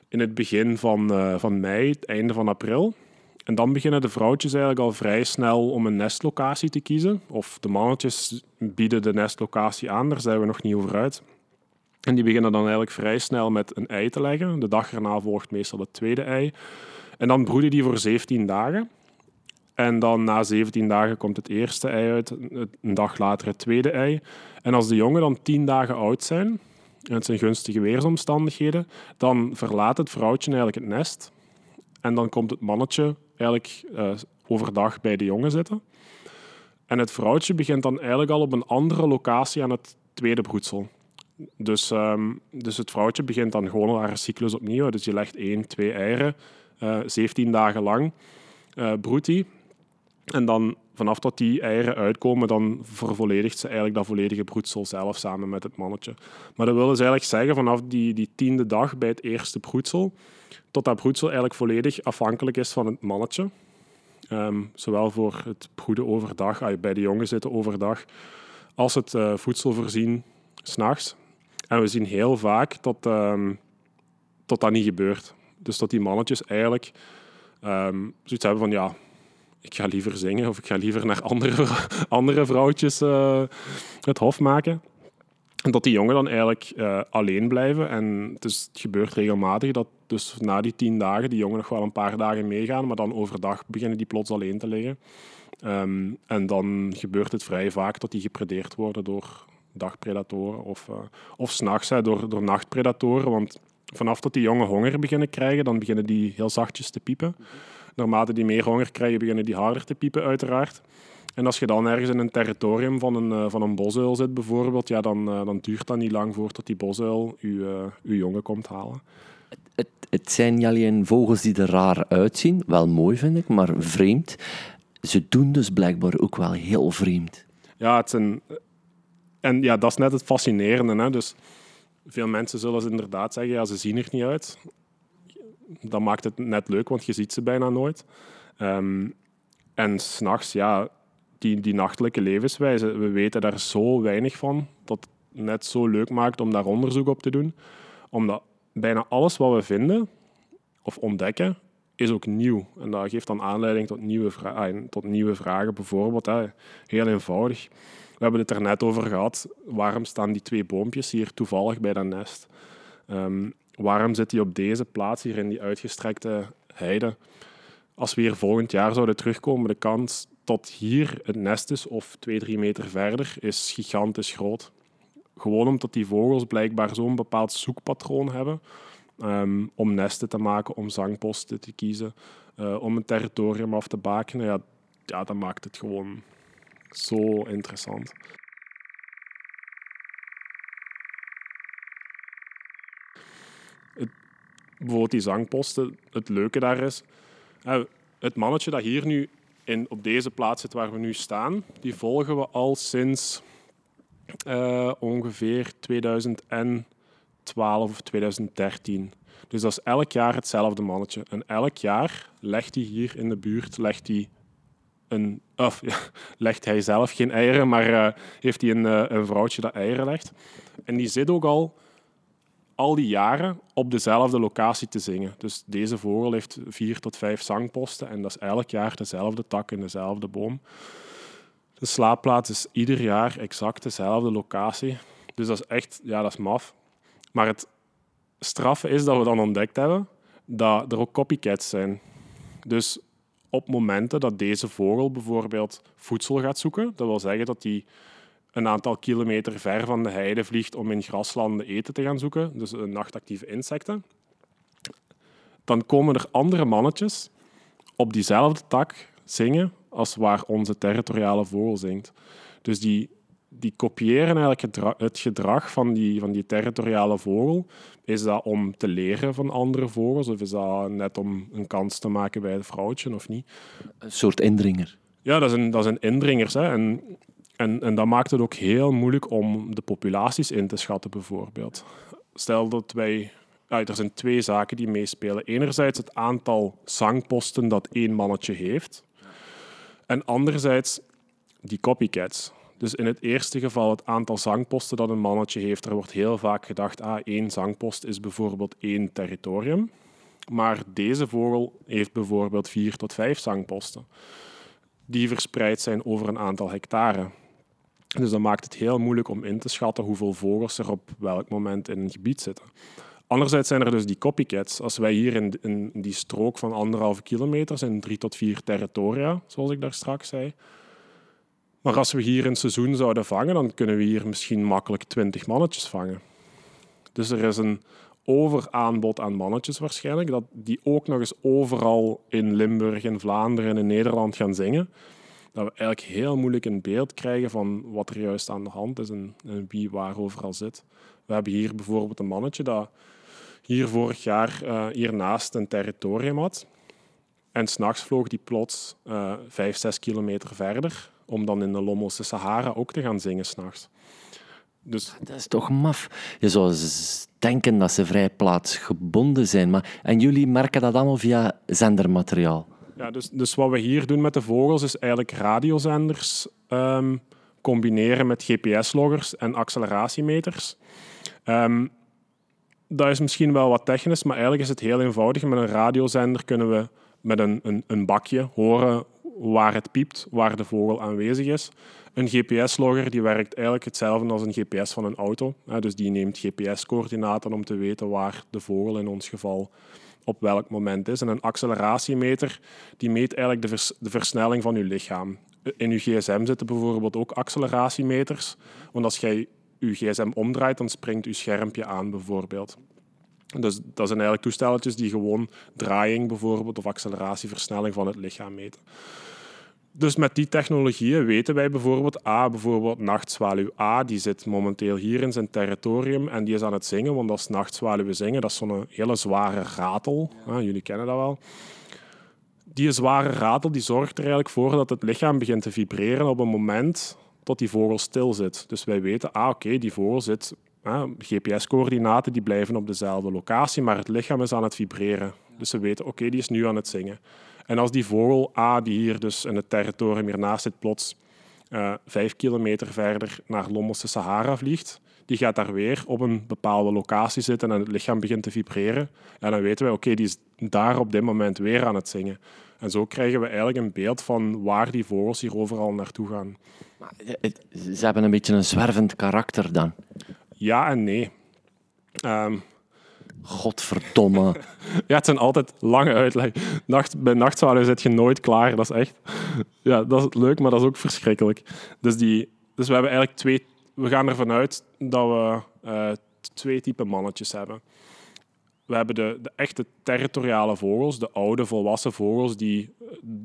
in het begin van, eh, van mei, het einde van april. En dan beginnen de vrouwtjes eigenlijk al vrij snel om een nestlocatie te kiezen. Of de mannetjes bieden de nestlocatie aan, daar zijn we nog niet over uit. En die beginnen dan eigenlijk vrij snel met een ei te leggen. De dag erna volgt meestal het tweede ei. En dan broeden die voor 17 dagen. En dan na 17 dagen komt het eerste ei uit, een dag later het tweede ei. En als de jongen dan 10 dagen oud zijn, en het zijn gunstige weersomstandigheden, dan verlaat het vrouwtje eigenlijk het nest. En dan komt het mannetje eigenlijk eh, overdag bij de jongen zitten. En het vrouwtje begint dan eigenlijk al op een andere locatie aan het tweede broedsel. Dus, ehm, dus het vrouwtje begint dan gewoon haar cyclus opnieuw. Dus je legt één, twee eieren, eh 17 dagen lang eh broedt die. En dan vanaf dat die eieren uitkomen, dan vervolledigt ze eigenlijk dat volledige broedsel zelf samen met het mannetje. Maar dat wil dus eigenlijk zeggen, vanaf die, die tiende dag bij het eerste broedsel, tot dat broedsel eigenlijk volledig afhankelijk is van het mannetje. Ehm, zowel voor het broeden overdag, ah, bij de jongen zitten overdag, als het eh, voedsel voorzien s'nachts. En we zien heel vaak dat, ehm, dat dat niet gebeurt. Dus dat die mannetjes eigenlijk ehm, zoiets hebben van ja, ik ga liever zingen of ik ga liever naar andere, andere vrouwtjes eh, het hof maken. En dat die jongen dan eigenlijk eh, alleen blijven. En het, het gebeurt regelmatig dat dus na die tien dagen die jongen nog wel een paar dagen meegaan, maar dan overdag beginnen die plots alleen te liggen. Ehm, en dan gebeurt het vrij vaak dat die gepredeerd worden door, dagpredatoren of, uh, of s'nachts door, door nachtpredatoren. Want vanaf dat die jongen honger beginnen krijgen, dan beginnen die heel zachtjes te piepen. Naarmate die meer honger krijgen, beginnen die harder te piepen, uiteraard. En als je dan ergens in een territorium van een, uh, van een bosuil zit, bijvoorbeeld, ja, dan, uh, dan duurt dat niet lang voordat die bosuil je, uh, jongen komt halen.
Het, het, zijn niet alleen vogels die er raar uitzien, wel mooi vind ik, maar vreemd. Ze doen dus blijkbaar ook wel heel vreemd.
Ja, het zijn, en ja, dat is net het fascinerende. Hè? Dus veel mensen zullen inderdaad zeggen, ja, ze zien er niet uit. Dat maakt het net leuk, want je ziet ze bijna nooit. Um, en s'nachts, ja, die, die nachtelijke levenswijze, we weten daar zo weinig van, dat het net zo leuk maakt om daar onderzoek op te doen. Omdat bijna alles wat we vinden of ontdekken, is ook nieuw. En dat geeft dan aanleiding tot nieuwe, vra tot nieuwe vragen. Bijvoorbeeld, hè, heel eenvoudig. We hebben het er net over gehad. Waarom staan die twee boompjes hier toevallig bij dat nest? Um, waarom zit die op deze plaats hier in die uitgestrekte heide? Als we hier volgend jaar zouden terugkomen, de kans tot hier het nest is of twee, drie meter verder, is gigantisch groot. Gewoon omdat die vogels blijkbaar zo'n bepaald zoekpatroon hebben um, om nesten te maken, om zangposten te kiezen, uh, om een territorium af te bakenen. Ja, ja, dat maakt het gewoon zo interessant. Het, bijvoorbeeld die zangposten, het leuke daar is, het mannetje dat hier nu in, op deze plaats zit waar we nu staan, die volgen we al sinds uh, ongeveer 2012 of 2013. Dus dat is elk jaar hetzelfde mannetje. En elk jaar legt hij hier in de buurt legt hij een, of, ja, legt hij zelf geen eieren, maar uh, heeft hij een, uh, een vrouwtje dat eieren legt. En die zit ook al al die jaren op dezelfde locatie te zingen. Dus deze vogel heeft vier tot vijf zangposten en dat is elk jaar dezelfde tak in dezelfde boom. De slaapplaats is ieder jaar exact dezelfde locatie. Dus dat is echt, ja, dat is maf. Maar het straffe is dat we dan ontdekt hebben dat er ook copycats zijn. Dus op momenten dat deze vogel bijvoorbeeld voedsel gaat zoeken, dat wil zeggen dat hij een aantal kilometer ver van de heide vliegt om in graslanden eten te gaan zoeken, dus nachtactieve insecten, dan komen er andere mannetjes op diezelfde tak zingen als waar onze territoriale vogel zingt. Dus die, die kopiëren eigenlijk het gedrag van die, van die territoriale vogel. Is dat om te leren van andere vogels of is dat net om een kans te maken bij het vrouwtje of niet?
Een soort indringer.
Ja, dat een, dat een indringers. Hè. En en, en dat maakt het ook heel moeilijk om de populaties in te schatten, bijvoorbeeld. Stel dat wij. Ja, er zijn twee zaken die meespelen. Enerzijds het aantal zangposten dat één mannetje heeft. En anderzijds die copycats. Dus in het eerste geval het aantal zangposten dat een mannetje heeft. Er wordt heel vaak gedacht, ah, één zangpost is bijvoorbeeld één territorium. Maar deze vogel heeft bijvoorbeeld vier tot vijf zangposten. Die verspreid zijn over een aantal hectare. Dus dat maakt het heel moeilijk om in te schatten hoeveel vogels er op welk moment in een gebied zitten. Anderzijds zijn er dus die copycats. Als wij hier in, in die strook van anderhalve kilometer zijn drie tot vier territoria, zoals ik daar straks zei. Maar als we hier een seizoen zouden vangen, dan kunnen we hier misschien makkelijk twintig mannetjes vangen. Dus er is een overaanbod aan mannetjes waarschijnlijk, dat die ook nog eens overal in Limburg, in Vlaanderen en in Nederland gaan zingen dat we eigenlijk heel moeilijk een beeld krijgen van wat er juist aan de hand is en, en wie waar overal zit. We hebben hier bijvoorbeeld een mannetje dat hier vorig jaar uh, hiernaast een territorium had. En s'nachts vloog die plots uh, vijf, zes kilometer verder, om dan in de Lommelse Sahara ook te gaan zingen s'nachts.
Dus... Dat is toch maf. Je zou denken dat ze vrij plaatsgebonden zijn. Maar... En jullie merken dat allemaal via zendermateriaal?
Ja, dus, dus wat we hier doen met de vogels is eigenlijk radiozenders um, combineren met GPS-loggers en acceleratiemeters. Um, dat is misschien wel wat technisch, maar eigenlijk is het heel eenvoudig. Met een radiozender kunnen we met een, een, een bakje horen waar het piept, waar de vogel aanwezig is. Een GPS-logger die werkt eigenlijk hetzelfde als een GPS van een auto. Dus die neemt GPS-coördinaten om te weten waar de vogel in ons geval op welk moment is. En een acceleratiemeter die meet eigenlijk de, versnelling van je lichaam. In je gsm zitten bijvoorbeeld ook acceleratiemeters. Want als jij uw gsm omdraait, dan springt uw schermpje aan bijvoorbeeld. Dus dat zijn eigenlijk toestelletjes die gewoon draaiing bijvoorbeeld of acceleratie, versnelling van het lichaam meten. Dus met die technologieën weten wij bijvoorbeeld, A, bijvoorbeeld nachtzwaluw A, die zit momenteel hier in zijn territorium en die is aan het zingen, want als nachtzwaluwen zingen, dat is zo'n hele zware ratel. Jullie kennen dat wel. Die zware ratel die zorgt er eigenlijk voor dat het lichaam begint te vibreren op een moment dat die vogel stil zit. Dus wij weten, ah oké, die vogel zit, GPS-coördinaten die blijven op dezelfde locatie, maar het lichaam is aan het vibreren. Dus we weten, oké, die is nu aan het zingen. En als die vogel A, die hier dus in het territorium hiernaast zit, plots uh, vijf kilometer verder naar Lommelse Sahara vliegt, die gaat daar weer op een bepaalde locatie zitten en het lichaam begint te vibreren. En dan weten wij, oké, die is daar op dit moment weer aan het zingen. En zo krijgen we eigenlijk een beeld van waar die vogels hier overal naartoe gaan.
Maar ze hebben een beetje een zwervend karakter dan?
Ja en nee. Um,
Godverdomme.
ja, het zijn altijd lange uitleggen. Nacht, bij nachtzalen zit je nooit klaar. Dat is echt... Ja, dat is leuk, maar dat is ook verschrikkelijk. Dus, die, dus we hebben eigenlijk twee... We gaan ervan uit dat we uh, twee typen mannetjes hebben. We hebben de, de, echte territoriale vogels, de oude volwassen vogels die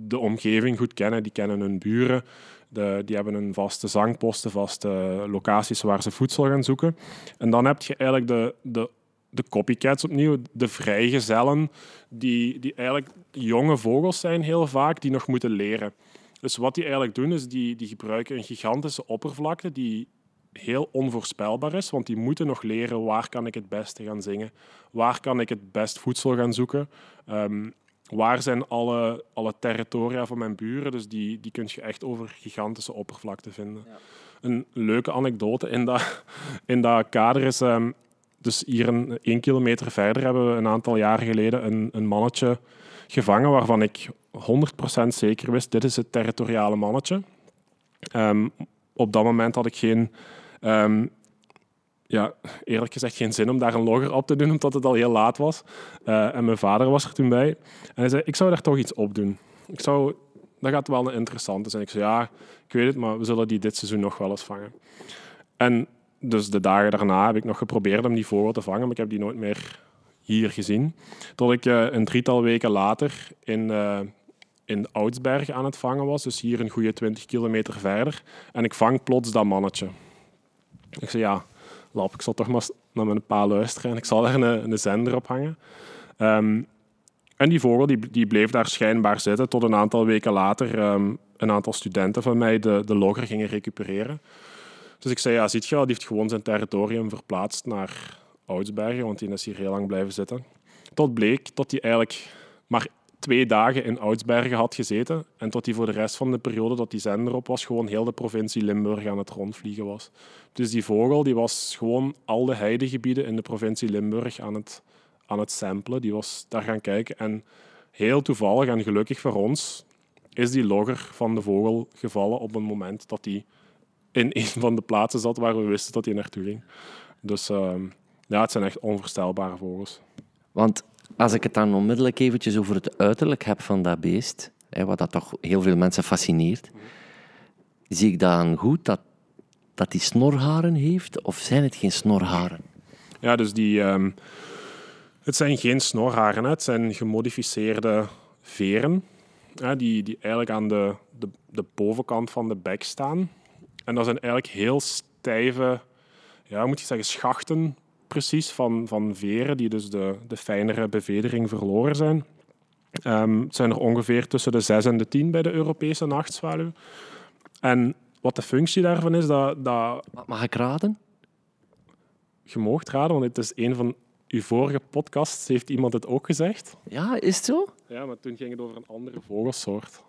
de omgeving goed kennen, die kennen hun buren, de, die hebben een vaste zangposten, vaste locaties waar ze voedsel gaan zoeken. En dan heb je eigenlijk de, de de copycats opnieuw, de vrijgezellen, die, die eigenlijk jonge vogels zijn heel vaak, die nog moeten leren. Dus wat die eigenlijk doen, is die, die gebruiken een gigantische oppervlakte die heel onvoorspelbaar is, want die moeten nog leren waar kan ik het beste gaan zingen, waar kan ik het best voedsel gaan zoeken, um, waar zijn alle, alle territoria van mijn buren, dus die, die kun je echt over gigantische oppervlakte vinden. Ja. Een leuke anekdote in dat, in dat kader is, um, dus hier een, één kilometer verder hebben we een aantal jaren geleden een, een mannetje gevangen waarvan ik 100% zeker wist, dit is het territoriale mannetje. Um, op dat moment had ik geen, um, ja, eerlijk gezegd geen zin om daar een logger op te doen, omdat het al heel laat was. Uh, en mijn vader was er toen bij. En hij zei, ik zou daar toch iets op doen. Ik zou, dat gaat wel een interessante zijn. Ik zei, ja, ik weet het, maar we zullen die dit seizoen nog wel eens vangen. En dus de dagen daarna heb ik nog geprobeerd om die vogel te vangen, maar ik heb die nooit meer hier gezien. Tot ik uh, een drietal weken later in, uh, in Oudsberg aan het vangen was, dus hier een goede 20 kilometer verder. En ik vang plots dat mannetje. Ik zei, ja, lap, ik zal toch maar naar mijn pa luisteren en ik zal er een, een zender op hangen. Um, en die vogel die, die bleef daar schijnbaar zitten tot een aantal weken later um, een aantal studenten van mij de, de logger gingen recupereren. Dus ik zei, ja, ziet je die heeft gewoon zijn territorium verplaatst naar Oudsbergen, want die is hier heel lang blijven zitten. Tot bleek dat hij eigenlijk maar twee dagen in Oudsbergen had gezeten en tot hij voor de rest van de periode dat die zender op was, gewoon heel de provincie Limburg aan het rondvliegen was. Dus die vogel die was gewoon al de heidegebieden in de provincie Limburg aan het, aan het samplen. Die was daar gaan kijken en heel toevallig en gelukkig voor ons is die logger van de vogel gevallen op een moment dat hij in een van de plaatsen zat waar we wisten dat hij naartoe ging. Dus uh, ja, het zijn echt onvoorstelbare vogels.
Want als ik het dan onmiddellijk eventjes over het uiterlijk heb van dat beest, hè, wat dat toch heel veel mensen fascineert, zie ik dan goed dat, dat die snorharen heeft, of zijn het geen snorharen?
Ja, dus die... Um, het zijn geen snorharen, hè. het zijn gemodificeerde veren, hè, die, die eigenlijk aan de, de, de bovenkant van de bek staan. En dat zijn eigenlijk heel stijve, ja, moet je zeggen, schachten precies van, van veren die dus de, de fijnere bevedering verloren zijn. Um, het zijn er ongeveer tussen de 6 en de 10 bij de Europese nachtzwaluw. En wat de functie daarvan is, dat... dat
Mag ik raden?
Je moogt raden, want het is een van uw vorige podcasts, heeft iemand het ook gezegd.
Ja, is het zo?
Ja, maar toen ging het over een andere vogelsoort.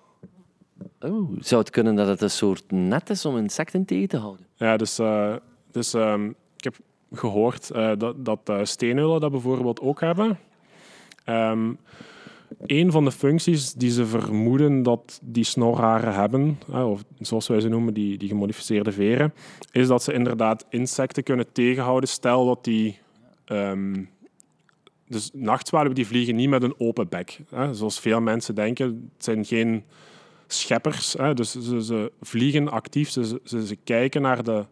Oh, zou het kunnen dat het een soort net is om insecten tegen te houden?
Ja, dus, uh, dus um, ik heb gehoord uh, dat, dat uh, dat bijvoorbeeld ook hebben. Um, een van de functies die ze vermoeden dat die snorharen hebben, of zoals wij ze noemen, die, die gemodificeerde veren, is dat ze inderdaad insecten kunnen tegenhouden. Stel dat die... Um, dus nachtzwaluwen die vliegen niet met een open bek. Hè, zoals veel mensen denken. Het zijn geen scheppers. Hè, dus ze, ze, vliegen actief, ze, ze, ze, kijken naar de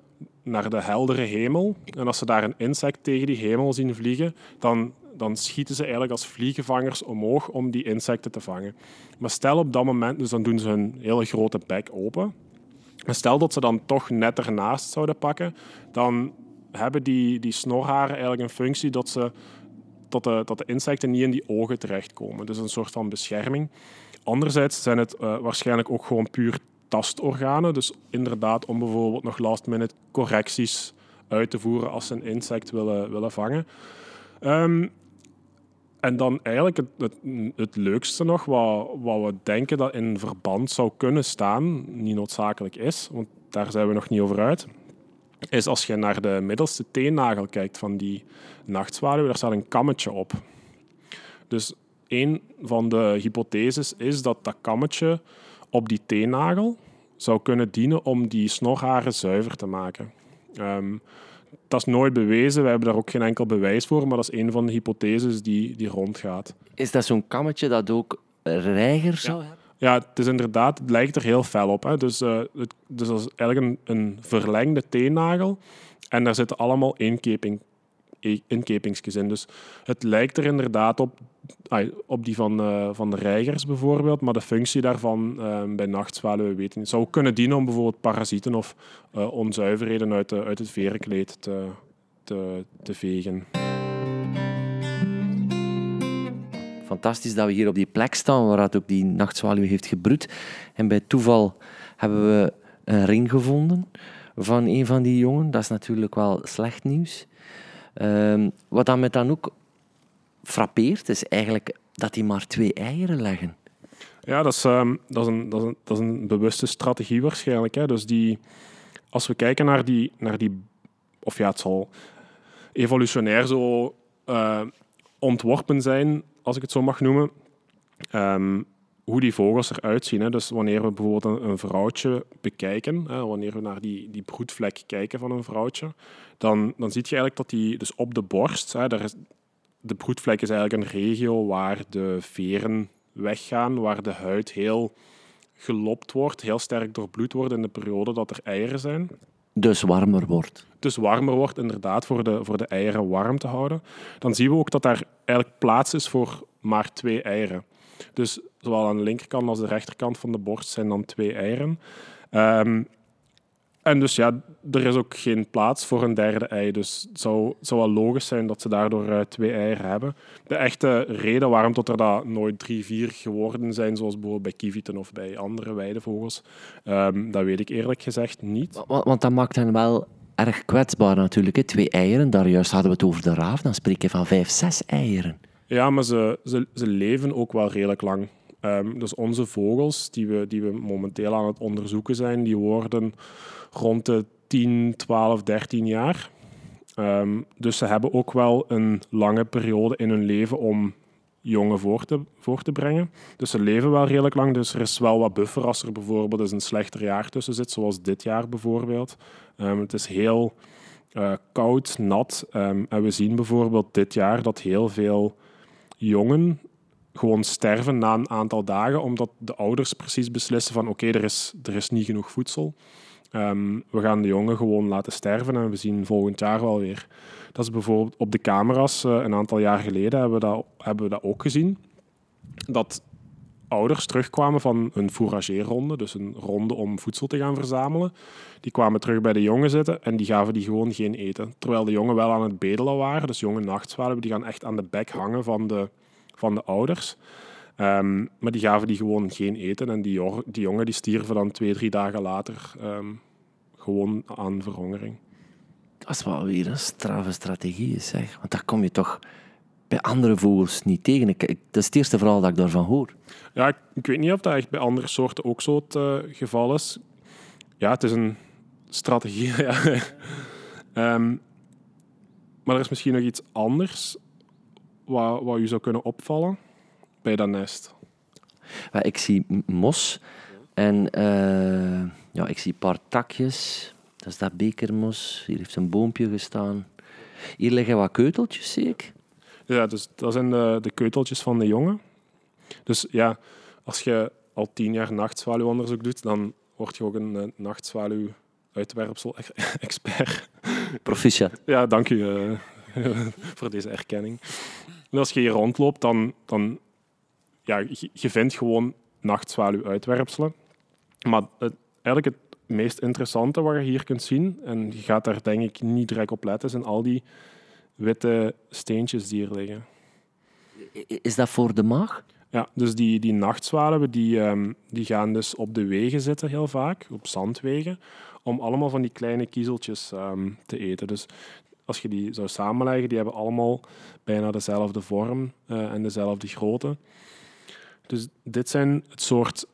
naar de heldere hemel. En als ze daar een insect tegen die hemel zien vliegen, dan, dan schieten ze eigenlijk als vliegenvangers omhoog om die insecten te vangen. Maar stel op dat moment, dus dan doen ze hun hele grote bek open. Maar stel dat ze dan toch net ernaast zouden pakken, dan hebben die, die snorharen eigenlijk een functie dat, ze, dat, de, dat de insecten niet in die ogen terechtkomen. Dus een soort van bescherming. Anderzijds zijn het uh, waarschijnlijk ook gewoon puur tastorganen. Dus inderdaad om bijvoorbeeld nog last minute correcties uit te voeren als ze een insect willen, willen vangen. Um, en dan eigenlijk het, het, het, leukste nog, wat, wat we denken dat in verband zou kunnen staan, niet noodzakelijk is, want daar zijn we nog niet over uit, is als je naar de middelste teennagel kijkt van die nachtzwaluw, daar staat een kammetje op. Dus een van de hypotheses is dat dat kammetje op die teennagel zou kunnen dienen om die snorharen zuiver te maken. Um, dat is nooit bewezen, we hebben daar ook geen enkel bewijs voor, maar dat is een van de hypotheses die, die rondgaat.
Is dat zo'n kammetje dat ook reiger zou
hebben? Ja, het is inderdaad, het lijkt er heel fel op. Hè. Dus, uh, het, dus dat is eigenlijk een, een verlengde teennagel en daar zitten allemaal inkeping, inkepingsjes in. Dus het lijkt er inderdaad op, op die van, uh, van de reigers bijvoorbeeld, maar de functie daarvan uh, bij nachtzwaluwen weten niet. Zou kunnen dienen om bijvoorbeeld parasieten of uh, onzuiverheden uit, de, uit het verenkleed te, te, te vegen.
Fantastisch dat we hier op die plek staan waar het ook die nachtzwaluw heeft gebroed. En bij toeval hebben we een ring gevonden van een van die jongen. Dat is natuurlijk wel slecht nieuws. Um, wat dan met dan ook frappeert, is eigenlijk dat die maar twee eieren leggen.
Ja, dat is, um, dat is, een, dat is, een, dat is een bewuste strategie waarschijnlijk. Hè. Dus die, als we kijken naar die, naar die... Of ja, het zal evolutionair zo uh, ontworpen zijn, als ik het zo mag noemen. Um, hoe die vogels eruit zien. Hè. Dus wanneer we bijvoorbeeld een, een vrouwtje bekijken, hè, wanneer we naar die, die broedvlek kijken van een vrouwtje, dan, dan zie je eigenlijk dat die dus op de borst, hè, daar is, de broedvlek is eigenlijk een regio waar de veren weggaan, waar de huid heel gelopt wordt, heel sterk doorbloed wordt in de periode dat er eieren zijn.
Dus warmer wordt.
Dus warmer wordt, inderdaad, voor de, voor de eieren warm te houden. Dan zien we ook dat daar eigenlijk plaats is voor maar twee eieren. Dus zowel aan de linkerkant als de rechterkant van de borst zijn dan twee eieren. Um, en dus ja, er is ook geen plaats voor een derde ei. Dus het zou, wel logisch zijn dat ze daardoor uh, twee eieren hebben. De echte reden waarom tot er dat nooit drie, vier geworden zijn, zoals bijvoorbeeld bij kievieten of bij andere weidevogels, um, dat weet ik eerlijk gezegd niet.
Want, want dat maakt hen wel erg kwetsbaar natuurlijk. Hè? Twee eieren, daar juist hadden we het over de raaf, dan spreek je van vijf, zes eieren.
Ja, maar ze, ze, ze leven ook wel redelijk lang. Um, dus onze vogels, die we, die we momenteel aan het onderzoeken zijn, die worden rond de 10, 12, 13 jaar. Um, dus ze hebben ook wel een lange periode in hun leven om jongen voor te, voor te brengen. Dus ze leven wel redelijk lang, dus er is wel wat buffer als er bijvoorbeeld eens een slechter jaar tussen zit, zoals dit jaar bijvoorbeeld. Um, het is heel uh, koud, nat en we zien bijvoorbeeld dit jaar dat heel veel jongen gewoon sterven na een aantal dagen, omdat de ouders precies beslissen van oké, er, is, er is niet genoeg voedsel. Um, we gaan de jongen gewoon laten sterven en we zien volgend jaar wel weer. Dat is bijvoorbeeld op de camera's uh, een aantal jaar geleden hebben we, dat, hebben we dat ook gezien. Dat ouders terugkwamen van een fourageerronde, dus een ronde om voedsel te gaan verzamelen. Die kwamen terug bij de jongen zitten en die gaven die gewoon geen eten. Terwijl de jongen wel aan het bedelen waren, dus jonge nachtzwalen, die gaan echt aan de bek hangen van de, van de ouders. Um, maar die gaven die gewoon geen eten en die, die jongen die stierven dan twee, drie dagen later um, gewoon aan verhongering.
Dat is wel weer een straffe strategie, zeg. Want daar kom je toch bij andere vogels niet tegen. Ik, dat is het eerste verhaal dat ik daarvan hoor.
Ja, ik, ik weet niet of dat echt bij andere soorten ook zo het uh, geval is. Ja, het is een strategie. ja. um, maar er is misschien nog iets anders wat, wat u zou kunnen opvallen bij dat nest?
Ik zie mos en uh, ja, ik zie een paar takjes. Dat is dat bekermos. Hier heeft een boompje gestaan. Hier liggen wat keuteltjes, zie ik.
Ja, dus dat zijn de, de keuteltjes van de jongen. Dus ja, als je al tien jaar nachtzwaluwonderzoek doet, dan word je ook een nachtzwaluw uitwerpsel-expert.
Proficiat.
Ja, dank u eh, voor deze erkenning. En als je hier rondloopt, dan, dan ja, je, je vindt gewoon nachtzwaluw-uitwerpselen. Maar het, eigenlijk het meest interessante wat je hier kunt zien, en je gaat daar denk ik niet direct op letten, zijn al die witte steentjes die hier liggen.
Is dat voor de maag?
Ja, dus die, die nachtzwaluwen die, ehm, die gaan dus op de wegen zitten heel vaak, op zandwegen, om allemaal van die kleine kiezeltjes ehm, te eten. Dus als je die zou samenleggen, die hebben allemaal bijna dezelfde vorm eh, en dezelfde grootte. Dus dit zijn het soort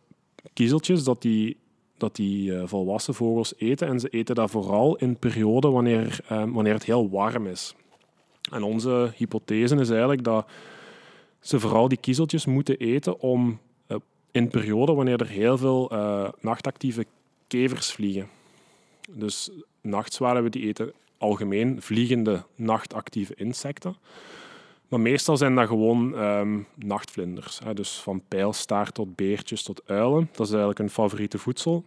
kiezeltjes dat die, dat die eh, volwassen vogels eten. En ze eten dat vooral in perioden wanneer, ehm, wanneer het heel warm is. En onze hypothese is eigenlijk dat ze vooral die kiezeltjes moeten eten om eh, in perioden wanneer er heel veel eh, nachtactieve kevers vliegen. Dus nachtzwaluwen die eten algemeen vliegende nachtactieve insecten. Maar meestal zijn dat gewoon ehm, nachtvlinders. Hè. Dus van pijlstaart tot beertjes tot uilen. Dat is eigenlijk een favoriete voedsel.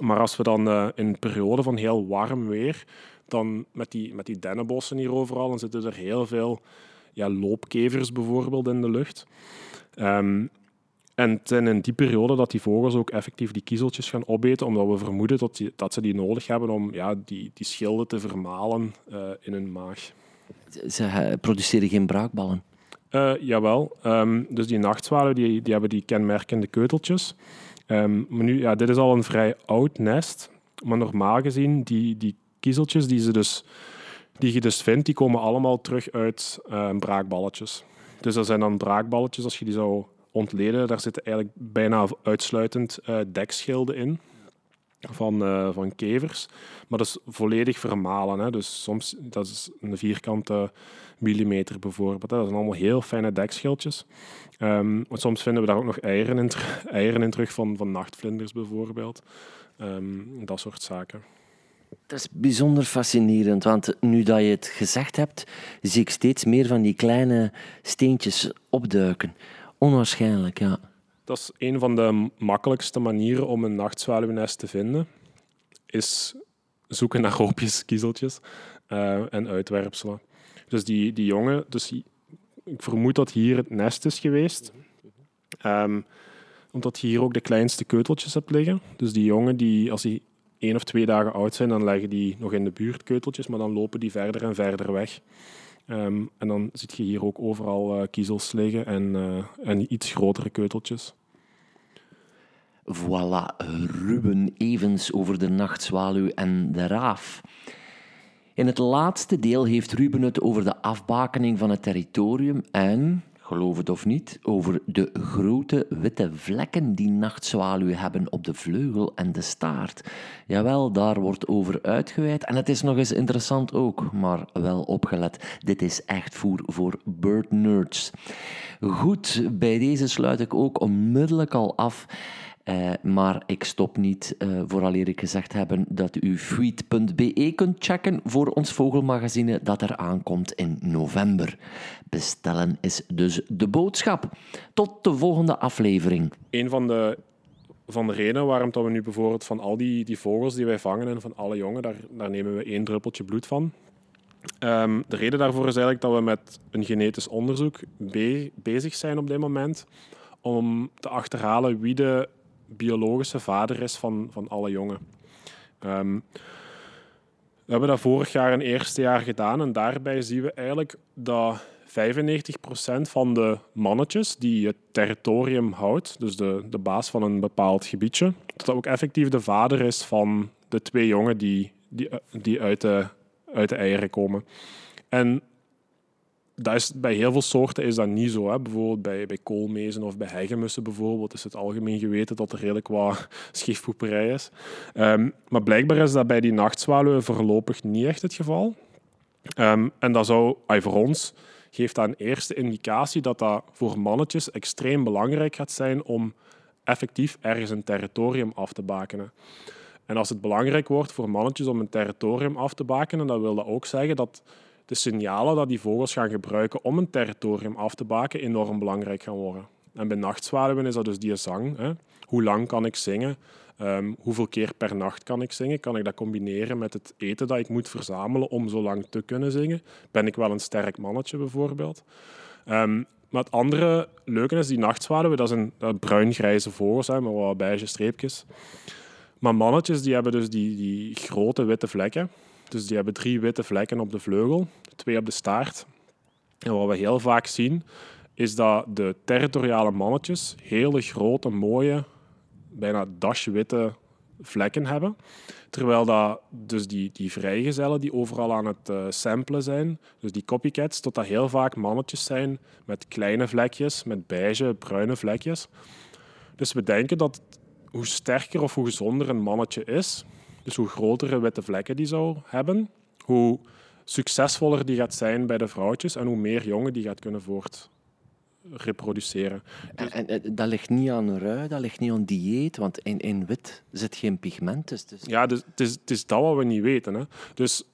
Maar als we dan eh, in periode van heel warm weer, dan met die, met die dennenbossen hier overal, dan zitten er heel veel ja, loopkevers bijvoorbeeld in de lucht. Ehm, en het zijn in die periode dat die vogels ook effectief die kiezeltjes gaan opeten, omdat we vermoeden dat, die, dat ze die nodig hebben om ja, die, die schilden te vermalen eh, in hun maag.
Ze eh, produceren geen braakballen.
Eh, jawel, Ehm, dus die nachtzwaluwen die, die hebben die kenmerkende keuteltjes. Ehm, maar nu, ja, dit is al een vrij oud nest, maar normaal gezien, die, die kiezeltjes die, ze dus, die je dus vindt, die komen allemaal terug uit eh, braakballetjes. Dus dat zijn dan braakballetjes, als je die zou ontleden, daar zitten eigenlijk bijna uitsluitend eh, dekschilden in van, eh, van kevers. Maar dat is volledig vermalen. Hè. Dus soms dat is een vierkante millimeter bijvoorbeeld. Dat zijn allemaal heel fijne dekschildjes. Ehm, want soms vinden we daar ook nog eieren in, eieren in terug van, van nachtvlinders bijvoorbeeld. Ehm, dat soort zaken.
Dat is bijzonder fascinerend, want nu dat je het gezegd hebt, zie ik steeds meer van die kleine steentjes opduiken. Onwaarschijnlijk, ja.
Dat is een van de makkelijkste manieren om een nachtzwaluwnest te vinden. Is zoeken naar hoopjes, kiezeltjes eh, en uitwerpselen. Dus die, die jongen, dus ik vermoed dat hier het nest is geweest. Ehm, omdat je hier ook de kleinste keuteltjes hebt liggen. Dus die jongen, die, als die één of twee dagen oud zijn, dan leggen die nog in de buurt keuteltjes, maar dan lopen die verder en verder weg. Ehm, en dan zie je hier ook overal eh, kiezels liggen en, eh, en iets grotere keuteltjes.
Voilà, Ruben Evens over de nachtzwaluw en de raaf. In het laatste deel heeft Ruben het over de afbakening van het territorium en, geloof het of niet, over de grote witte vlekken die nachtzwaluwen hebben op de vleugel en de staart. Jawel, daar wordt over uitgeweid en het is nog eens interessant ook, maar wel opgelet. Dit is echt voer voor bird nerds. Goed, bij deze sluit ik ook onmiddellijk al af. Eh, maar ik stop niet eh vooraleer ik gezegd hebben dat u feed.be kunt checken voor ons vogelmagazine dat er aankomt in november. Bestellen is dus de boodschap. Tot de volgende aflevering.
Een van de, van de redenen waarom dat we nu bijvoorbeeld van al die, die vogels die wij vangen en van alle jongen, daar, daar nemen we één druppeltje bloed van. Ehm, de reden daarvoor is eigenlijk dat we met een genetisch onderzoek be- bezig zijn op dit moment om te achterhalen wie de biologische vader is van, van alle jongen. Ehm, we hebben dat vorig jaar een eerste jaar gedaan en daarbij zien we eigenlijk dat 95% van de mannetjes die het territorium houdt, dus de, de baas van een bepaald gebiedje, dat ook effectief de vader is van de twee jongen die, die, die uit, de, uit de eieren komen. En dat is, bij heel veel soorten is dat niet zo. Hè. Bijvoorbeeld bij, bij koolmezen of bij hegemussen bijvoorbeeld is het algemeen geweten dat er redelijk wat schiefpoeperij is. Ehm, maar blijkbaar is dat bij die nachtzwaluwen voorlopig niet echt het geval. Ehm, en dat zou, voor ons geeft dat een eerste indicatie dat dat voor mannetjes extreem belangrijk gaat zijn om effectief ergens een territorium af te bakenen. En als het belangrijk wordt voor mannetjes om een territorium af te bakenen, dan wil dat ook zeggen dat de signalen dat die vogels gaan gebruiken om een territorium af te baken enorm belangrijk gaan worden. En bij nachtzwaluwen is dat dus die zang. Hè. Hoe lang kan ik zingen? Ehm, hoeveel keer per nacht kan ik zingen? Kan ik dat combineren met het eten dat ik moet verzamelen om zo lang te kunnen zingen? Ben ik wel een sterk mannetje bijvoorbeeld? Ehm, maar het andere leuke is, die nachtzwaluwen, dat zijn bruin-grijze vogels hè, met wat beige streepjes. Maar mannetjes die hebben dus die, die grote witte vlekken. Dus die hebben drie witte vlekken op de vleugel, twee op de staart. En wat we heel vaak zien, is dat de territoriale mannetjes hele grote, mooie, bijna daswitte vlekken hebben. Terwijl dat dus die, die vrijgezellen die overal aan het uh, samplen zijn, dus die copycats, tot dat heel vaak mannetjes zijn met kleine vlekjes, met beige, bruine vlekjes. Dus we denken dat hoe sterker of hoe gezonder een mannetje is, dus hoe grotere witte vlekken die zou hebben, hoe succesvoller die gaat zijn bij de vrouwtjes en hoe meer jongen die gaat kunnen voort reproduceren.
En, en, dat ligt niet aan rui, dat ligt niet aan dieet, want in, in wit zit geen pigment. Dus, dus...
Ja, dus, het, is, het is dat wat we niet weten. Hè. Dus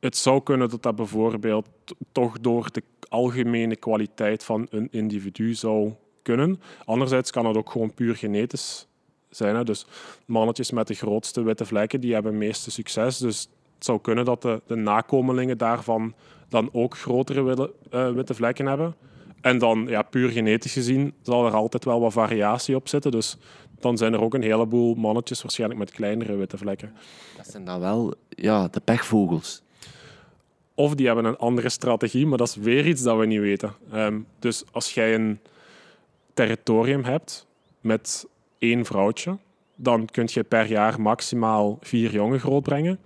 het zou kunnen dat dat bijvoorbeeld toch door de algemene kwaliteit van een individu zou kunnen. Anderzijds kan het ook gewoon puur genetisch zijn. Hè. Dus mannetjes met de grootste witte vlekken, die hebben het meeste succes. Dus het zou kunnen dat de, de nakomelingen daarvan dan ook grotere witte, uh, witte vlekken hebben. En dan, ja, puur genetisch gezien, zal er altijd wel wat variatie op zitten. Dus dan zijn er ook een heleboel mannetjes waarschijnlijk met kleinere witte vlekken.
Dat zijn dan wel ja, de pechvogels.
Of die hebben een andere strategie, maar dat is weer iets dat we niet weten. Um, dus als jij een territorium hebt met één vrouwtje, dan kun je per jaar maximaal vier jongen grootbrengen.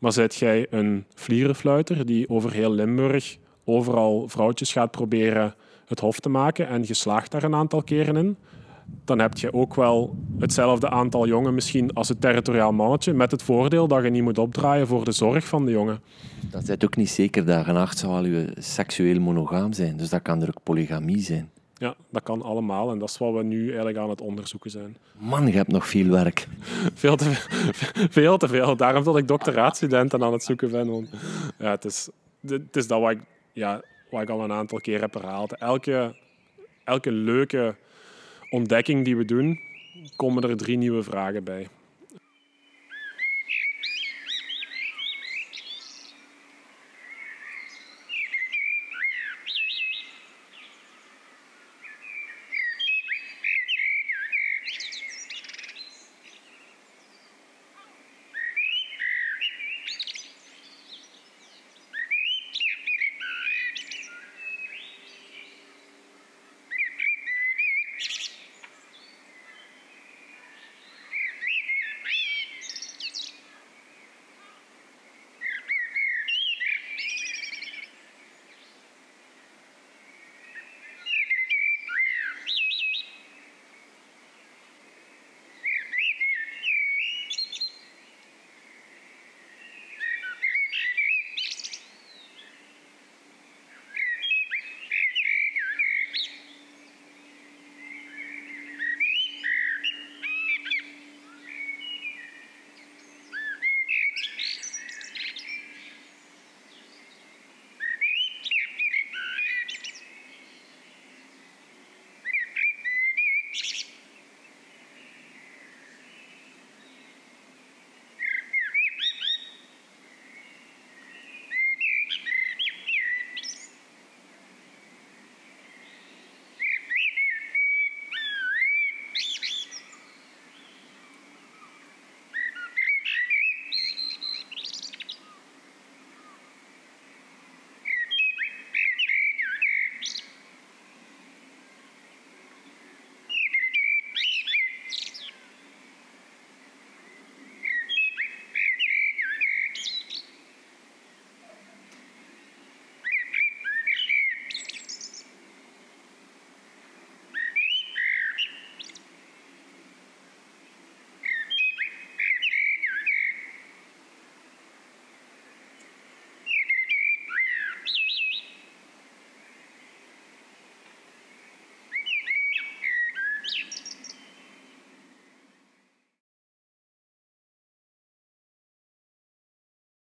Maar zet jij een vlierenfluiter die over heel Limburg overal vrouwtjes gaat proberen het hof te maken en je slaagt daar een aantal keren in, dan heb je ook wel hetzelfde aantal jongen misschien als het territoriaal mannetje, met het voordeel dat je niet moet opdraaien voor de zorg van de jongen.
Dat is ook niet zeker dat je seksueel monogaam zijn, dus dat kan er ook polygamie zijn.
Ja, dat kan allemaal en dat is wat we nu eigenlijk aan het onderzoeken zijn.
Man, je hebt nog veel werk.
veel, te veel, veel te veel. Daarom dat ik doctoraatstudenten aan het zoeken ben. ja, het, is, het is dat wat ik ja, wat ik al een aantal keer heb herhaald. Elke, elke leuke ontdekking die we doen, komen er drie nieuwe vragen bij.